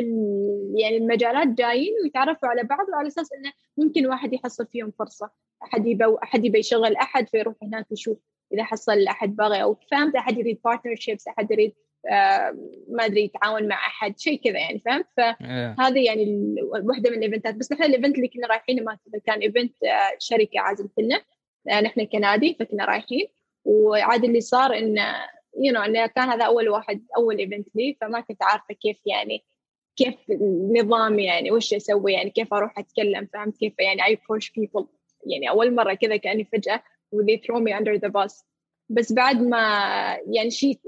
يعني المجالات جايين ويتعرفوا على بعض وعلى أساس إنه ممكن واحد يحصل فيهم فرصة. أحد يبى أحد يبى يشغل أحد فيروح هناك يشوف. إذا حصل أحد باغي أو فهمت أحد يريد partnerships أحد يريد آه ما أدري يتعاون مع أحد شيء كذا يعني فهمت؟ فهذه يعني واحدة من ال event ات بس نحن ال event اللي كنا رايحين ما كان event آه شركة عازمت لنا آه نحن كنادي فكنا رايحين. وعاد اللي صار انه you know انه كان هذا أول واحد أول event لي فما كنت عارفة كيف يعني كيف النظام يعني وش أسوي يعني كيف أروح أتكلم فهمت كيف يعني approach people. يعني أول مرة كذا كأني فجأة they throw me under the bus. بس بعد ما يعني شيء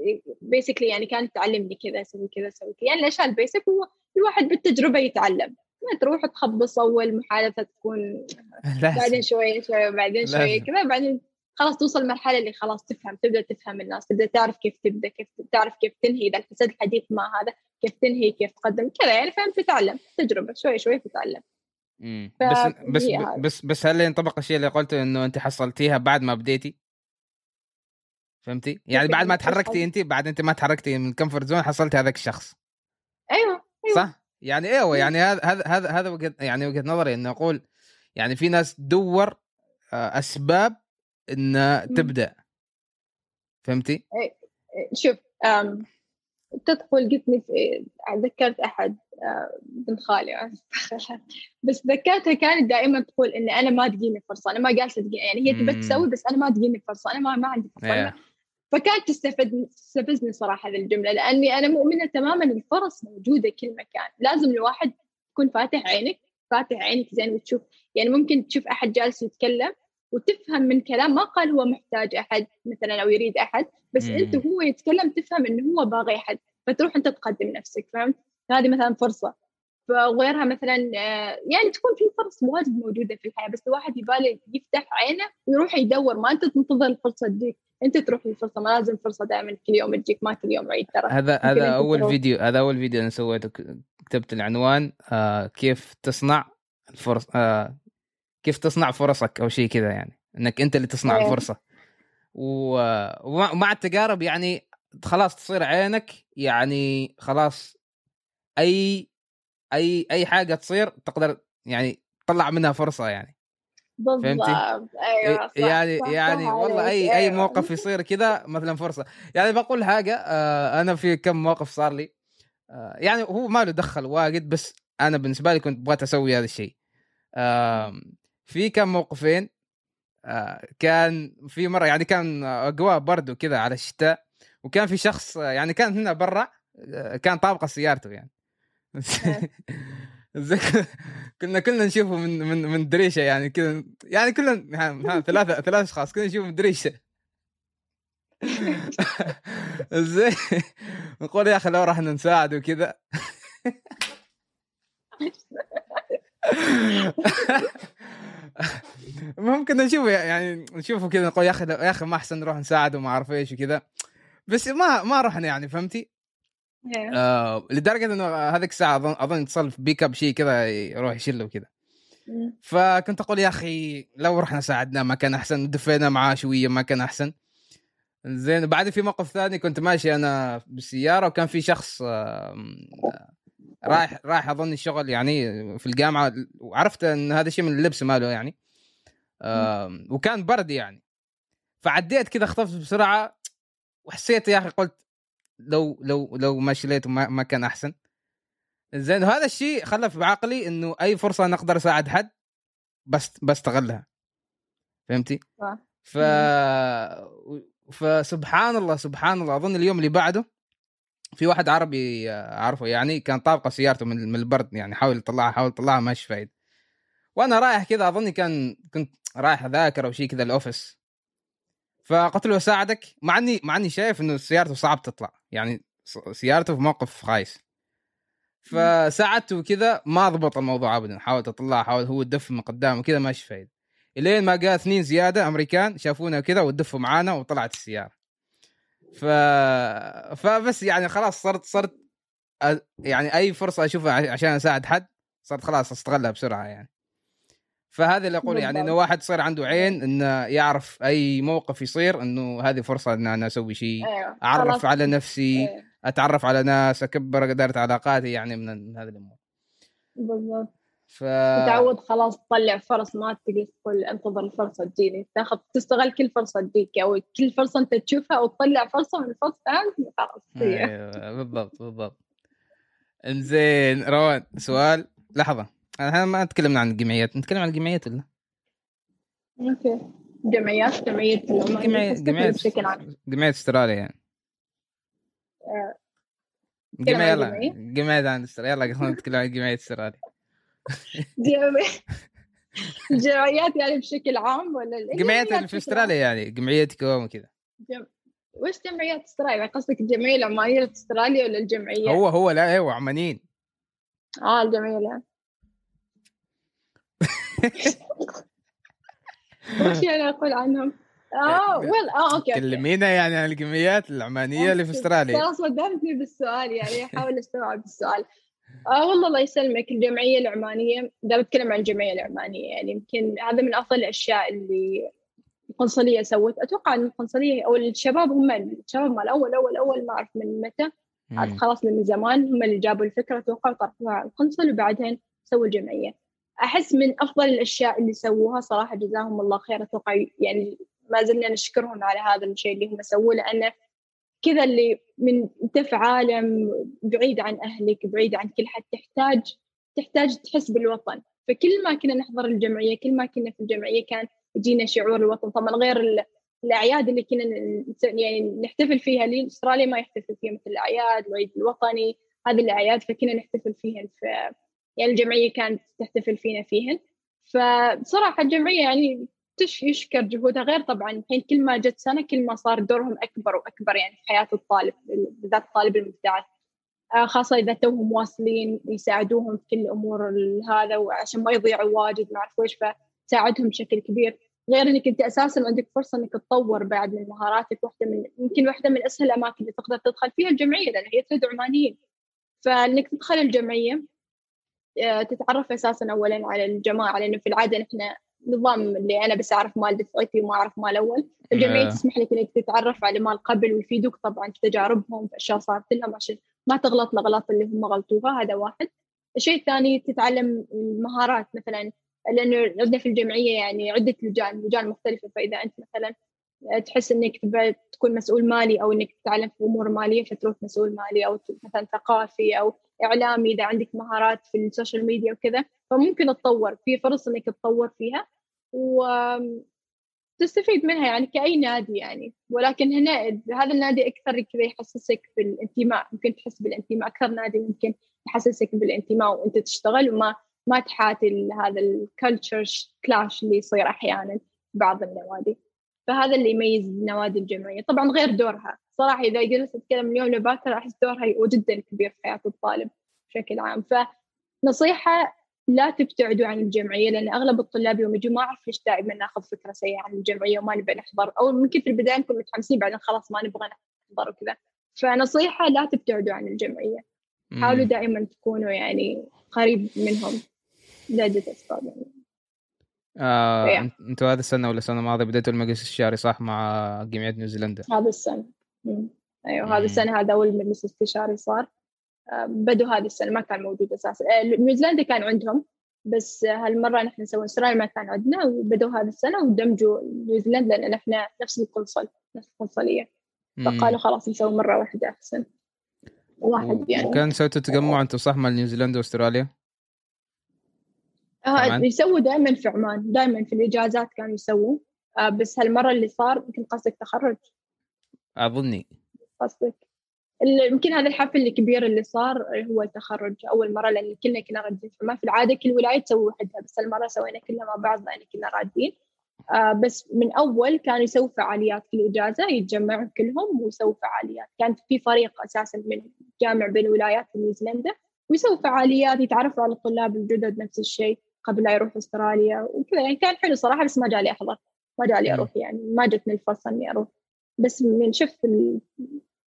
بيسكلي يعني كانت تعلمني كذا أسوي كذا أسوي كذا. يعني الأشياء البيسك هو الواحد بالتجربة يتعلم. ما تروح تخبص أول محادثة تكون بعدين شوية شوية بعدين شوية كذا بعدين خلاص توصل المرحله اللي خلاص تفهم تبدأ تفهم الناس تبدأ تعرف كيف تبدأ كيف تعرف كيف تنهي إذا حسيت الحديث مع هذا كيف تنهي كيف تقدم كذا يعني فهمت تتعلم تجربة شوي شوي تتعلم. بس بس. بس بس هل ينطبق الشيء اللي قلته إنه أنت حصلتيها بعد ما بديتي؟ فهمتي؟ يعني بعد ما تحركتي؟ أنت بعد أنت ما تحركتي من الكمفورت زون حصلتي هذاك الشخص أيوه أيوة. صح؟ يعني أيوه يعني هذا هذا هذا هذا وجهة يعني وجهة نظري إنه أقول يعني في ناس تدور آه، أسباب ان مم. تبدأ فهمتي؟ شوف قلت لي في- ذكرت أحد آه، بنت خالي بس ذكرتها كانت دائما تقول إن أنا ما تجيني فرصة أنا ما جالسة تجيني يعني هي مم. تسوي بس أنا ما تجيني فرصة أنا ما ما عندي فرصة. أنا فكانت تستفز تستفزني صراحة هذه الجملة لأني أنا مؤمنة تماما الفرص موجودة كل مكان لازم الواحد تكون فاتح عينك فاتح عينك زين وتشوف يعني ممكن تشوف أحد جالس يتكلم وتفهم من كلام ما قال هو محتاج أحد مثلا أو يريد أحد بس مم. أنت وهو يتكلم تفهم إنه هو باغي أحد فتروح أنت تقدم نفسك فهمت هذه مثلا فرصة فغيرها مثلا آه، يعني تكون في فرص واجد موجودة في الحياة بس الواحد يبالي يفتح عينه ويروح يدور ما أنت تنتظر الفرصة تجيك أنت تروح للفرصة ما لازم فرصة دائما كل يوم تجيك ما كل يوم عيد ترى هذا هذا أول تروح. فيديو هذا أول فيديو أنا سويته كتبت العنوان آه كيف تصنع الفرص آه كيف تصنع فرصك أو شيء كذا يعني. إنك أنت اللي تصنع إيه. الفرصة. ومع التجارب يعني خلاص تصير عينك يعني خلاص اي اي أي حاجة تصير تقدر يعني تطلع منها فرصة يعني. بالضبط. أيوه صح. يعني صح يعني صح والله. اي أي أيوة. موقف يصير كذا مثلا فرصة. يعني بقول حاجة آه أنا في كم موقف صار لي. آه يعني هو ما له دخل واجد بس أنا بالنسبة لي كنت بغيت أسوي هذا الشيء. آه في كم موقفين آه كان في مرة يعني كان اجواء برد وكذا على الشتاء وكان في شخص يعني كان هنا برا آه، كان طابقه سيارته يعني. زي كنا كلنا نشوفه من من من دريشة يعني كذا يعني كلنا ها، ثلاثة ثلاث أشخاص كلنا نشوفه من دريشة. زي نقول يا أخي لو رحنا نساعد وكذا. ممكن نشوفه يعني نشوفه كذا نقول يا أخي يا أخي ما أحسن نروح نساعده وما أعرف إيش وكذا بس ما ما رحنا يعني فهمتي؟ إيه. آه لدرجة إنه هذيك الساعة أظن أظن اتصل في بيك اب شيء كذا يروح يشيله وكذا. فكنت أقول يا أخي لو رحنا ساعدناه ما كان أحسن دفينا معاه شوية ما كان أحسن زين بعد في موقف ثاني كنت ماشي أنا بالسيارة وكان في شخص رايح رايح اظن الشغل يعني في الجامعة وعرفت ان هذا شيء من اللبس ماله يعني. وكان برد يعني. فعديت كذا خطفت بسرعة وحسيت يا أخي قلت لو لو لو ما شليته ما, ما كان أحسن. زين وهذا الشيء خلى في بعقلي إنه أي فرصة أنا أقدر أساعد حد بس بستغلها. فهمتي؟ ف فسبحان الله سبحان الله. أظن اليوم اللي بعده في واحد عربي أعرفه يعني كان طابقة سيارته من من البرد يعني حاول يطلعها حاول يطلعها ما فايد وأنا رايح كذا أظني كان كنت رايح أذاكر أو شيء كذا الأوفيس. فقلت له أساعدك مع إني مع إني شايف إنه سيارته صعب تطلع يعني سيارته في موقف خايس. فساعدته كذا ما ضبط الموضوع ابدا حاولت اطلع حاول هو يدف من قدام وكذا ماشي فايد إلين ما جاء اثنين زيادة أمريكان شافونا كذا ودفوا معانا وطلعت السيارة. ف فبس يعني خلاص صرت صرت يعني أي فرصة أشوفها عشان أساعد حد صرت خلاص أستغلها بسرعة يعني فهذا اللي أقول يعني إنه. واحد يصير عنده عين إنه يعرف أي موقف يصير إنه هذه فرصة إن أنا أسوي شيء أيوه أعرف خلاص. على نفسي إيه. أتعرف على ناس أكبر قدرت علاقاتي يعني من من هذه الأمور بالضبط ف تتعود خلاص تطلع فرص ما تجلس تقول انتظر الفرصة تجيني. تاخذ تستغل كل فرصة تجيك. أو كل فرصة انت تشوفها وتطلع فرصة من الفرص فهمت خلاص. أيوه بالضبط بالضبط. إنزين روان سؤال. لحظة. إحنا ما تكلمنا عن الجمعيات. نتكلم عن الجمعيات ولا؟ أوكي. جمعيات جمعية جمعية جمعية عام جمعية استراليا يعني. آه. جمعية يلا. جمعية؟ جمعية عن استراليا. يلا خلينا نتكلم عن جمعية استراليا. جمعية- جمعيات يعني بشكل عام ولا جمعيات اللي في أستراليا يعني جمعيتكم وكذا. جم... وش جمعيات استراليا؟ يعني قصدك الجمعية العمانية في إستراليا ولا الجمعية؟ هو هو لا هو عمانيين. آه الجمعية لا. وش يعني أقول عنهم؟ آه ويل آه أوكي كلمينا يعني عن الجمعيات العمانية اللي في إستراليا. ترى صدمتني بالسؤال يعني أحاول أستوعب السؤال. آه والله الله يسلمك. الجمعية العمانية إذا بتكلم عن الجمعية العمانية يعني يمكن هذا من أفضل الأشياء اللي القنصلية سوت. أتوقع أن القنصلية أو الشباب هم الشباب مال أول أول أول ما أعرف من متى. عاد خلاص من زمان هم اللي جابوا الفكرة أتوقع وطرحوها على القنصل وبعدين سووا الجمعية. أحس من أفضل الأشياء اللي سووها صراحة جزاهم الله خير. أتوقع يعني ما زلنا نشكرهم على هذا الشيء اللي هم سووه لأنه كذا اللي من انت في عالم بعيد عن أهلك بعيد عن كل حد تحتاج تحتاج تحس بالوطن. فكل ما كنا نحضر الجمعية كل ما كنا في الجمعية كان يجينا شعور الوطن. طبعا غير الأعياد اللي كنا يعني نحتفل فيها اللي أستراليا ما يحتفل فيها مثل الأعياد العيد الوطني هذه الأعياد فكنا نحتفل فيهن ف يعني الجمعية كانت تحتفل فينا فيهن فبصراحه الجمعية يعني يشكر جهودها غير طبعا الحين كل ما جت سنة كل ما صار دورهم أكبر وأكبر يعني في حياة الطالب بالذات الطالب المبتعث. آه، خاصة إذا توهم واصلين يساعدوهم في كل الأمور هذا وعشان ما يضيعوا واجد ما أعرف ويش فساعدهم بشكل كبير. غير إنك أنت أساسا عندك فرصة إنك تطور بعد من مهاراتك واحدة من يمكن واحدة من أسهل الأماكن اللي تقدر تدخل فيها الجمعية لأن هي تدعو عمانيين. فإنك تدخل الجمعية آه، تتعرف أساسا أولا على الجماعة لأنه في العادة نحن نظام اللي أنا بس أعرف مال دفعتي وما أعرف مال أول. الجمعية تسمح لك إنك تتعرف على مال قبل ويفيدوك طبعا في تجاربهم في أشياء صارت لهم عشان ما تغلط الأغلاط اللي هم غلطوها هذا واحد. الشيء الثاني تتعلم المهارات مثلا لأنه عندنا في الجمعية يعني عدة لجان لجان مختلفة فإذا أنت مثلا تحس إنك تكون مسؤول مالي أو إنك تتعلم في أمور مالية فتروح مسؤول مالي أو مثلا ثقافي أو اعلامي إذا عندك مهارات في ال social media وكذا فممكن تطور في فرص إنك تطور فيها وتستفيد منها يعني كأي نادي يعني. ولكن هنا هذا النادي أكثر كذا يحسسك بالانتماء ممكن تحس بالانتماء أكثر نادي ممكن يحسسك بالانتماء وأنت تشتغل وما ما تحاتي هذا الكالتشر كلاش اللي يصير أحيانا في بعض النوادي. فهذا اللي يميز النوادي الجمعية. طبعا غير دورها. صراحة إذا جلست أتكلم اليوم لباكر أحس دورها جدا كبير في حياة الطالب بشكل عام فنصيحة لا تبتعدوا عن الجمعية لأن أغلب الطلاب يوم يجوا ما أعرف ليش دائما ناخذ فكرة سيئه عن الجمعية وما نبغى نحضر أو ممكن في البداية نكون متحمسين بعدين خلاص ما نبغى نحضر وكذا فنصيحة لا تبتعدوا عن الجمعية حاولوا دائما تكونوا يعني قريب منهم لعدة أسباب يعني آه. أنتوا هذا السنة ولا السنة الماضية بديتوا المجلس الشهري صح مع جمعية نيوزيلندا؟ هذا السنة. أيوه هذا السنة هذا أول مجلس استشاري صار. بدوا هذه السنة ما كان موجود أساسا. آه، نيوزيلندا كان عندهم بس هالمرة نحن نسوي استراليا ما كان عندنا وبدوا هذه السنة ودمجوا نيوزيلندا لأن إحنا نفس القنصل نفس القنصلية. فقالوا خلاص نسوي مرة واحدة أحسن. واحد يعني. وكان سويتوا تجمع أنتم صح مع نيوزيلندا وأستراليا؟ آه يسووا دائما في عمان دائما في الإجازات كانوا يسووا آه بس هالمرة اللي صار يمكن قصدك تخرج؟ أظني. قصدك. يمكن هذا الحفل الكبير اللي صار هو التخرج أول مرة لأن كلنا كنا رادين ما في العادة كل ولاية تسوي وحدها بس المره سوينا كلنا مع بعض لأن كنا رادين آه بس من أول كانوا يسووا فعاليات في الاجازه يتجمعوا كلهم ويسووا فعاليات. كانت في فريق أساسا من جامع بين ولايات في نيوزيلندا ويسووا فعاليات يتعرفوا على الطلاب الجدد نفس الشيء قبل لا يروح أستراليا وكذا. يعني كان حلو صراحة بس ما جالي أحضر. ما جالي أروح يعني ما جتني الفرصة إني أروح. بس من شفت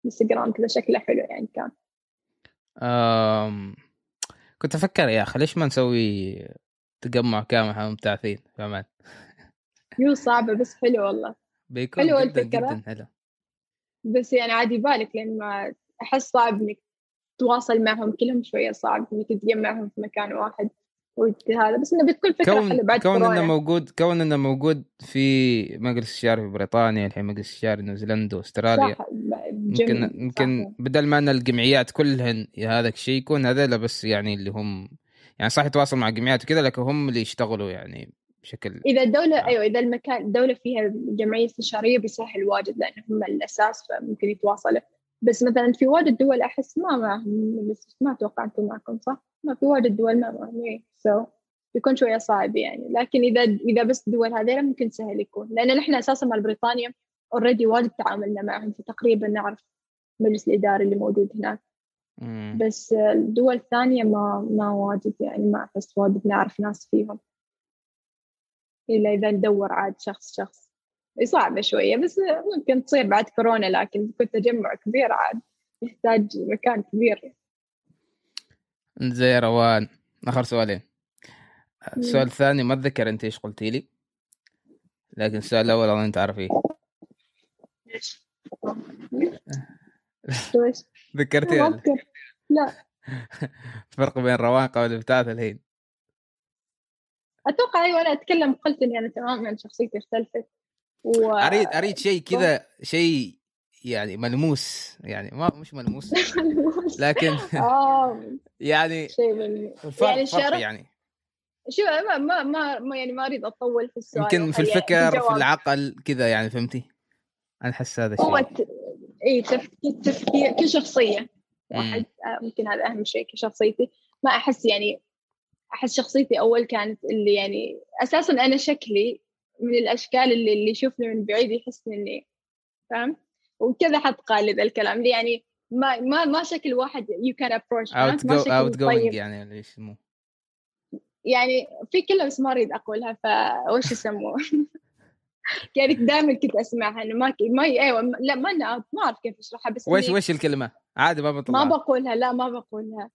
انستغرام كذا شكله حلو يعني كان. أم... كنت أفكر يا أخي ليش ما نسوي تجمع كامل إحنا مبتعثين في عمان يو صعبة بس حلو والله. بيكون حلو جدا الفكرة. جدا حلو. بس يعني عادي بالك لأن ما أحس صعب إنك تواصل معهم كلهم شوية صعب إنك تتجمعهم في مكان واحد. هذا بس إنه بتكون فكرة كون بعد كون إنه موجود كون إنه موجود في مجلس الشعري في بريطانيا الحين مجلس الشعري نيوزيلندا وأستراليا. صح يمكن يمكن بدل ما إن الجمعيات كلهن هذا الشيء يكون هذول بس يعني اللي هم يعني صح يتواصل مع الجمعيات وكذا لكن هم اللي يشتغلوا يعني بشكل إذا الدولة آه. أيوه إذا المكان الدولة فيها جمعية استشارية بيسهل واجد لأن هم الأساس فممكن يتواصلوا. بس مثلا في واجد دول أحس ما معهم بس ما أتوقع أنتم معكم صح؟ ما في واجد دول ما معهم سو so, بيكون شوية صعب يعني. لكن إذا إذا بس الدول هذيلا ممكن سهل يكون. لأن نحن أساسا مع بريطانيا already واجد تعاملنا معهم فتقريبا نعرف المجلس الاداري اللي موجود هناك. مم. بس الدول الثانية ما ما واجد يعني ما أحس واجد نعرف ناس فيهم. إلا إذا ندور عاد شخص شخص. صعبة شوية بس ممكن تصير بعد كورونا لكن كنت تجمع كبير عاد. يحتاج مكان كبير. زي روان آخر سؤالين. السؤال الثاني ما أتذكر أنت إيش قلتي لي لكن السؤال الأول أظن إيش؟ ذكرتي أذكر. لا. الفرق بين قبل بتاعت الحين. أتوقع أيوه أنا أتكلم قلت إني أنا تماما شخصيتي اختلفت. و أريد أريد شيء كذا شيء يعني ملموس يعني ما مش ملموس لكن آه. يعني شيء الفرق يعني فرق شرف يعني. شو ما ما ما, ما يعني ما أريد أطول في السؤال يمكن في الفكر في. العقل كذا يعني فهمتي؟ أنا أحس هذا هو الشيء. ت... إي تفكير تفكير كشخصية. واحد آه، ممكن هذا أهم شيء كشخصيتي. ما أحس يعني أحس شخصيتي أول كانت اللي يعني أساسا أنا شكلي من الأشكال اللي اللي يشوفني من بعيد يحس إني فاهم؟ وكذا حط قالب الكلام. لي يعني ما ما ما شكل واحد يو كان ابروش اوت جو اوت جوينج يعني إيش يسموه يعني في كلمه بس ما اريد اقولها فوش يسموه يعني دائما كنت أسمعها إنه ما ما أيوه لا ما أنا ما أعرف كيف أشرحها بس وش وش الكلمة؟ عادي ما ما بطلع بقولها لا ما بقولها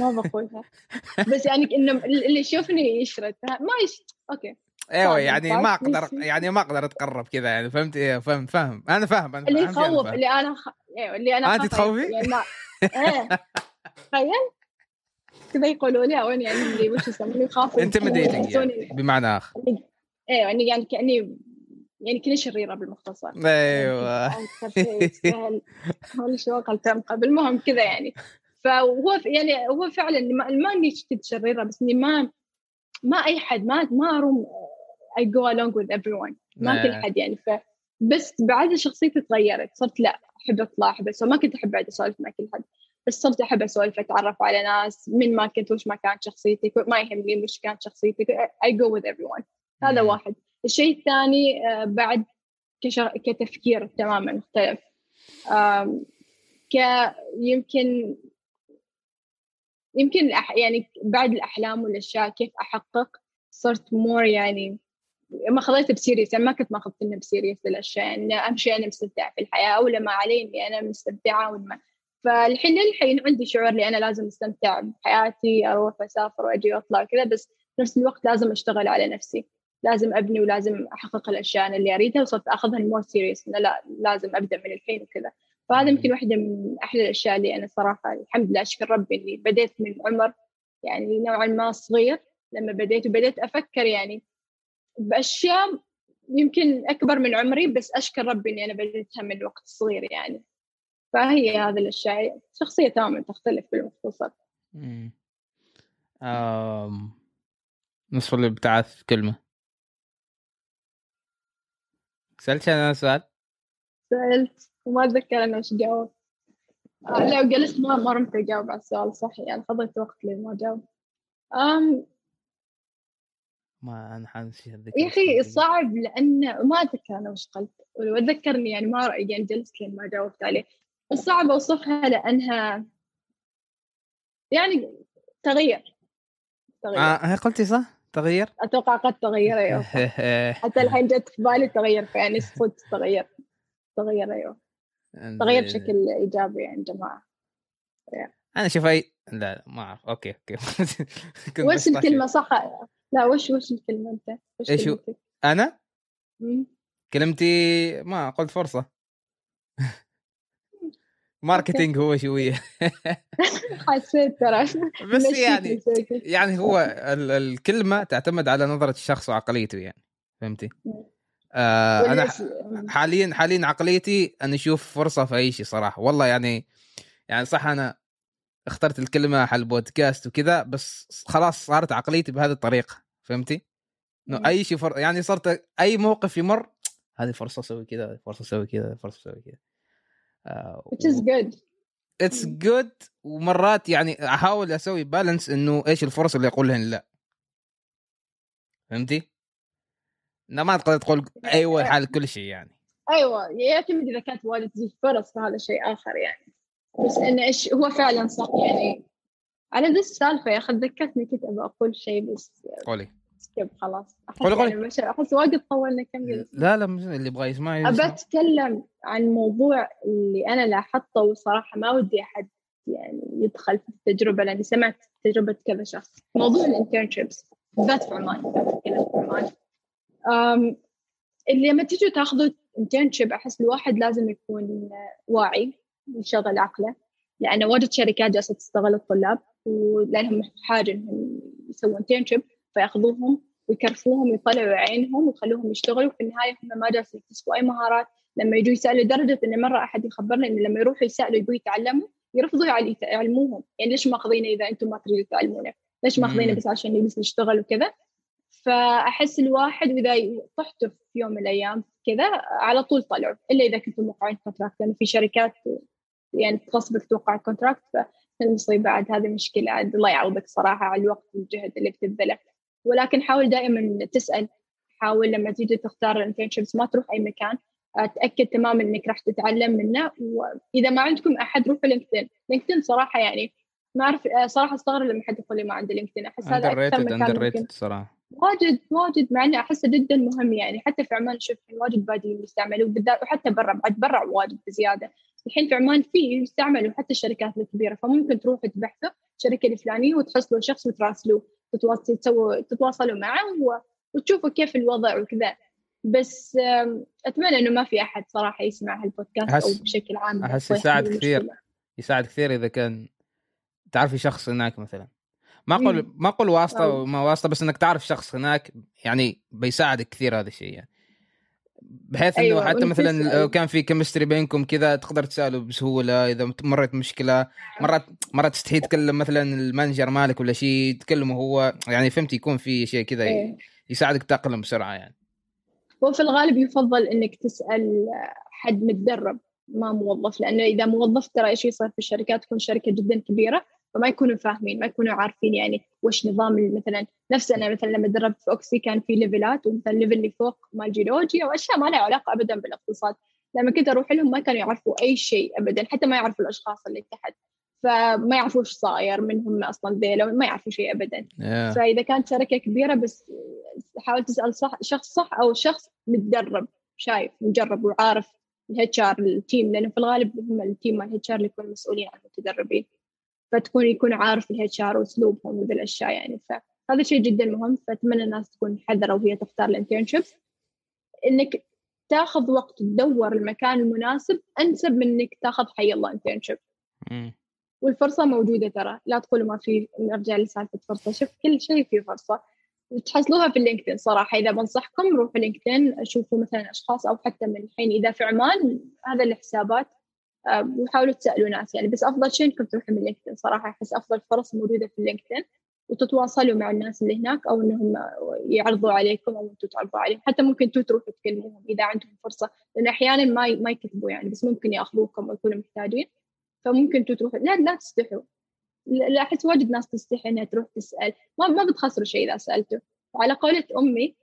ما بقولها بس يعني إنه اللي يشوفني يشرد ما يش... أوكي أيوه صعب يعني الفرق، ما أقدر يعني ما أقدر أتقرب كذا يعني فهمت إيه فاهم فاهم أنا فاهم أنا اللي أنا يخوف. اللي أنا خ... أيوه اللي أنا أخاف تخوفي؟ يعني ما إيه تخيل كذا يقولوا لي وين يعني اللي وش يسموني يخافوا intimidating يعني بمعنى آخر. أيوه يعني يعني كأني يعني كني شريرة بالمختصر. أيوه. ولا شو قلت قبل. المهم كذا يعني. فهو يعني هو فعلا ما, إني كنت شريرة بس إني ما ما أي حد ما ما أروم I go along with everyone. ما نعم. كل حد يعني. ف بس بعد شخصيتي تغيرت صرت لا أحب أطلع أحب اسولف ما كنت أحب اقعد أسولف مع كل حد. بس صرت أحب أسولف أتعرف على ناس من ما كنت وش ما كانت شخصيتي ما يهمني وش كانت شخصيتي I go with everyone هذا. واحد الشيء الثاني آه، بعد. كتفكير تماما مختلف ك يمكن يمكن الأح... يعني بعد الأحلام والأشياء كيف أحقق صرت more يعني ما خذيت ب serious يعني ما كنت ماخذ كلنا ب serious الأشياء يعني أهم شيء أنا مستمتعة في الحياة أولى ما علي إني أنا مستمتعة وما فالحين للحين عندي شعور لي أنا لازم أستمتع بحياتي أروح وأسافر وأجي وأطلع وكذا بس في نفس الوقت لازم أشتغل على نفسي. لازم أبني ولازم أحقق الأشياء أنا اللي أريدها وصرت أخذها more serious لا لازم أبدأ من الحين وكذا. فهذا يمكن واحدة من أحلى الأشياء اللي أنا صراحة الحمد لله أشكر ربي إني بديت من عمر يعني نوعا ما صغير. لما بديت وبديت أفكر يعني بأشياء يمكن أكبر من عمري بس أشكر ربي إني أنا بديتها من وقت صغير يعني. فهي هذه الأشياء. شخصية تماما تختلف بالمختصر. آم، نصف اللي في كلمة. سألت أنا سؤال؟ سألت. وما أتذكر أنا وش جاوب آه لا جلست ما ما رمت أجاوب على السؤال صح يعني خذيت وقت لي ما أجاوب أم ما أنا حنسي يا أخي صعب لأن ما أتذكر أنا وش قلت. ولو أتذكرني يعني ما يعني جلست لين ما جاوبت عليه. صعب أوصفها لأنها يعني تغير تغير آه هي قلتي صح؟ تغير أتوقع قد تغير أيوه. حتى الحين جت في بالي تغير فيعني صدق تغير تغير أيوه. تغير بشكل إيجابي يعني جماعة. أنا شوف اي لا لا ما أعرف. okay okay. كنت وش الكلمة؟ صح. لا وش وش الكلمة أنت؟ وش إيش؟ أنا؟ مم. كلمتي ما قلت فرصة. marketing هو شوية. حسيت ترى. بس يعني. يعني هو ال- الكلمة تعتمد على نظرة الشخص وعقليته يعني. فهمتي؟ آه أنا حاليا حاليا عقليتي أنا أشوف فرصة في أي شيء صراحة. والله يعني يعني صح أنا اخترت الكلمة حال البودكاست وكذا بس خلاص صارت عقليتي بهذه الطريقة. فهمتي؟ إنه. أي شيء فر... يعني صرت أي موقف يمر هذه فرصة أسوي كذا فرصة أسوي كذا فرصة أسوي كذا. Which is good. It's good ومرات يعني أحاول أسوي balance إنه إيش الفرص اللي أقول لهن لا. فهمتي؟ إنه ما تقدر تقول أيوه حال كل شيء يعني. أيوة يعتمد إذا كانت واجد فرص فهذا شيء آخر يعني. بس إنه إيش هو فعلا صح يعني. على ذي السالفة يا أخي ذكرتني كنت أبغى أقول شيء بس قولي. سكيب خلاص. قولي- قولي. يعني أحس واجد طولنا كم لا لا اللي يبغى يسمع. أبى أتكلم عن موضوع اللي أنا لاحظته وصراحة ما ودي أحد يعني يدخل في التجربة لأني سمعت تجربة كذا شخص. موضوع ال internships بالذات في عمان في عمان اللي لما تيجوا تاخذوا internship أحس الواحد لازم يكون واعي يشغل عقله لأن واجد شركات جالسة تستغل الطلاب ولأنهم حاجة إنهم يسوون internship فيأخذوهم ويكرفوهم ويطلعوا عينهم ويخلوهم يشتغلوا. في النهاية هم ما جالسين يكتسبوا أي مهارات. لما يجوا يسألوا لدرجة إن مرة أحد يخبرنا إن لما يروحوا يسألوا يبوا يتعلموا يرفضوا يعلموهم. يعني ليش ماخذينه إذا أنتم ما تريدوا تعلمونه؟ ليش ماخذينه بس عشان يجلس يشتغل وكذا؟ فأحس الواحد وإذا طحتوا في يوم من الأيام كذا على طول طلعوا. إلا إذا كنتم موقعين contract لأن في شركات يعني تغصبك توقع contract فالمصيبة بعد هذه مشكلة عاد. الله يعوضك صراحة على الوقت والجهد اللي بتبذله. ولكن حاول دائما تسأل حاول لما تيجي تختار ال internships ما تروح أي مكان تأكد تماما إنك راح تتعلم منه. وإذا ما عندكم أحد روحوا LinkedIn LinkedIn صراحة يعني ما أعرف صراحة أستغرب لما حد يقول لي ما عندي LinkedIn أحس هذا أكثر مكان صراحة. واجد واجد مع انه أحسه جدا مهم يعني. حتى في عمان شوف واجد بادين يستعملوه بالذات وحتى برا بعد برا واجد بزيادة. الحين في عمان فيه يستعملوا حتى الشركات الكبيرة فممكن تروحوا تبحثوا الشركة الفلانية وتحصلوا شخص وتراسلوه تتواصلوا تتواصلوا معه وتشوفوا كيف الوضع وكذا. بس أتمنى إنه ما في أحد صراحة يسمع هالبودكاست أحس أو بشكل عام أحس يساعد كثير. يساعد كثير إذا كان تعرفي شخص هناك مثلا. ما أقول ما أقول واسطة وما واسطة بس إنك تعرف شخص هناك يعني بيساعدك كثير هذا الشيء يعني. بحيث إنه أيوة. حتى مثلا لو كان في chemistry بينكم كذا تقدر تسأله بسهولة إذا مرت مشكلة مرات مرات تستحي تكلم مثلا ال manager مالك ولا شيء تكلمه هو يعني فهمت يكون في شيء كذا أيوة. يساعدك تتاقلم بسرعة يعني وفي الغالب يفضل إنك تسأل حد متدرب ما موظف لأنه إذا موظف ترى إيش يصير في الشركات تكون شركة جدا كبيرة فما يكونوا فاهمين ما يكونوا عارفين يعني وش نظام مثلا نفس أنا مثلا لما دربت في Oxy كان في ليفلات ومثلا ال level اللي فوق مال جيولوجيا وأشياء ما لها علاقة ابدا بالاقتصاد لما كنت أروح لهم ما كانوا يعرفوا أي شيء ابدا حتى ما يعرفوا الأشخاص اللي تحت. فما يعرفوا إيش صاير منهم أصلا ذيلا ما يعرفوا شيء ابدا. Yeah. فإذا كانت شركة كبيرة بس حاول تسأل صح شخص صح أو شخص متدرب شايف مجرب وعارف ال HR ال team لأنه في الغالب هم ال team مال ال HR اللي يكونوا مسؤولين عن المتدربين. فتكون يكون عارف ال HR وأسلوبهم وذي الأشياء يعني فهذا شيء جدا مهم فأتمنى الناس تكون حذرة وهي تختار ال internships. إنك تاخذ وقت تدور المكان المناسب أنسب من إنك تاخذ حي الله internship والفرصة موجودة ترى. لا تقولوا ما في نرجع لسالفة فرصة. شوف كل شيء فيه فرصة. تحصلوها في ال LinkedIn صراحة. إذا بنصحكم روحوا LinkedIn شوفوا مثلا أشخاص أو حتى من الحين إذا في عمان هذا الحسابات آه، وحاولوا تسألوا ناس. يعني بس أفضل شيء إنكم تروحوا من LinkedIn صراحة. أحس أفضل فرص موجودة في ال LinkedIn وتتواصلوا مع الناس اللي هناك أو إنهم يعرضوا عليكم أو أنتم تعرضوا عليهم. حتى ممكن أنتم تروحوا تكلموهم إذا عندهم فرصة. لأن أحيانا ما ما يكتبوا يعني بس ممكن يأخذوكم ويكونوا محتاجين. فممكن أنتم تروحوا. لا لا تستحوا. لا أحس واجد ناس تستحي إنها تروح تسأل. ما ما بتخسروا شيء إذا سالته وعلى قولة أمي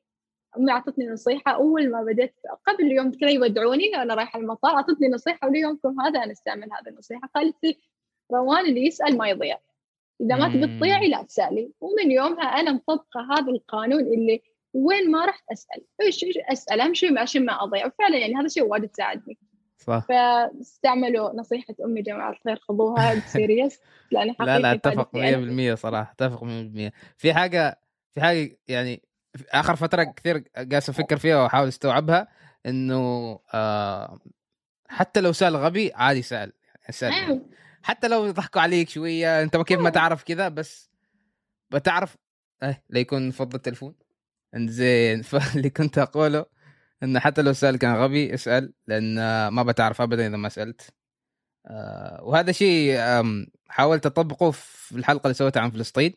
أمي أعطتني نصيحة. أول ما بديت قبل يوم كذا يودعوني أنا رايحة المطار أعطتني نصيحة. وليومكم هذا أنا أستعمل هذه النصيحة. قالت لي روان اللي يسأل ما يضيع. إذا ما تبي تضيعي لا تسألي. ومن يومها أنا مطبقة هذا القانون اللي وين ما رحت أسأل. إيش أسأل؟ أهم شيء عشان ما أضيع. وفعلا يعني هذا الشيء واجد ساعدني. صح. فاستعملوا نصيحة أمي جماعة الخير خذوها. سيريس لأن لا لا أتفق 100% صراحة. أتفق 100% في حاجة في حاجة يعني في آخر فترة كثير قاعد أفكر فيها وأحاول أستوعبها إنه آه حتى لو سأل غبي عادي سأل. سأل. يعني. حتى لو يضحكوا عليك شوية أنت كيف ما تعرف كذا بس بتعرف إيه لا يكون فض التلفون زين فاللي كنت أقوله إنه حتى لو السؤال كان غبي اسأل لأن ما بتعرف ابدا إذا ما سألت. آه، وهذا شيء حاولت أطبقه في الحلقة اللي سويتها عن فلسطين.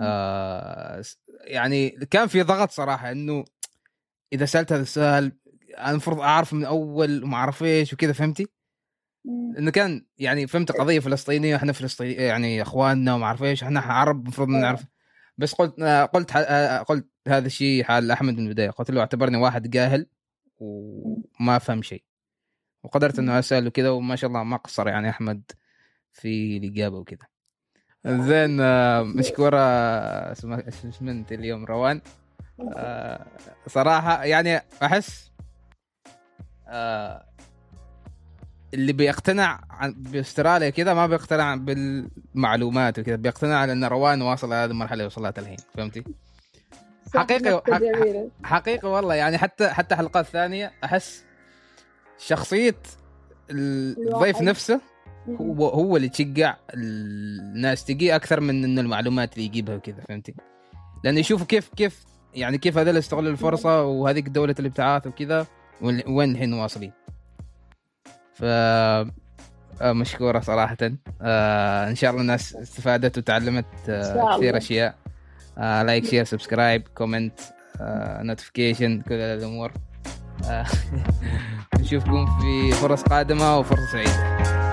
آه، يعني كان في ضغط صراحة إنه إذا سألت هذا السؤال المفروض اعرف من أول وما أعرف إيش وكذا فهمتي؟ إنه كان يعني فهمت قضية فلسطينية إحنا فلسطيني يعني إخواننا وما أعرف إيش إحنا عرب المفروض نعرف. بس قلت قلت قلت هذا الشيء حال أحمد من البداية. قلت له اعتبرني واحد جاهل وما فهم شيء. وقدرت إنه اسال وكذا وما شاء الله ما قصر يعني أحمد في الاجابه وكذا زين مشكورة اسمنت اليوم؟ روان. آه، صراحة يعني آه، اللي بيقتنع باستراليا كذا ما بيقتنع بالمعلومات وكذا بيقتنع لأن روان واصل هذه المرحلة وصلت الحين فهمتي؟ حقيقه حقيقة والله يعني حتى حتى حلقات ثانية أحس شخصية الضيف نفسه هو هو اللي تشجع الناس تجي أكثر من إنه المعلومات اللي يجيبها وكذا فهمتي؟ لأنه يشوفوا كيف كيف يعني كيف هذول استغلوا الفرصة وهذيك دولة الابتعاث وكذا وين الحين واصلين. ف آه، مشكورة صراحة. آه إن شاء الله الناس استفادت وتعلمت آه كثير أشياء. آه like share subscribe comment notification كل الأمور آه نشوفكم في فرص قادمة وفرصة سعيدة.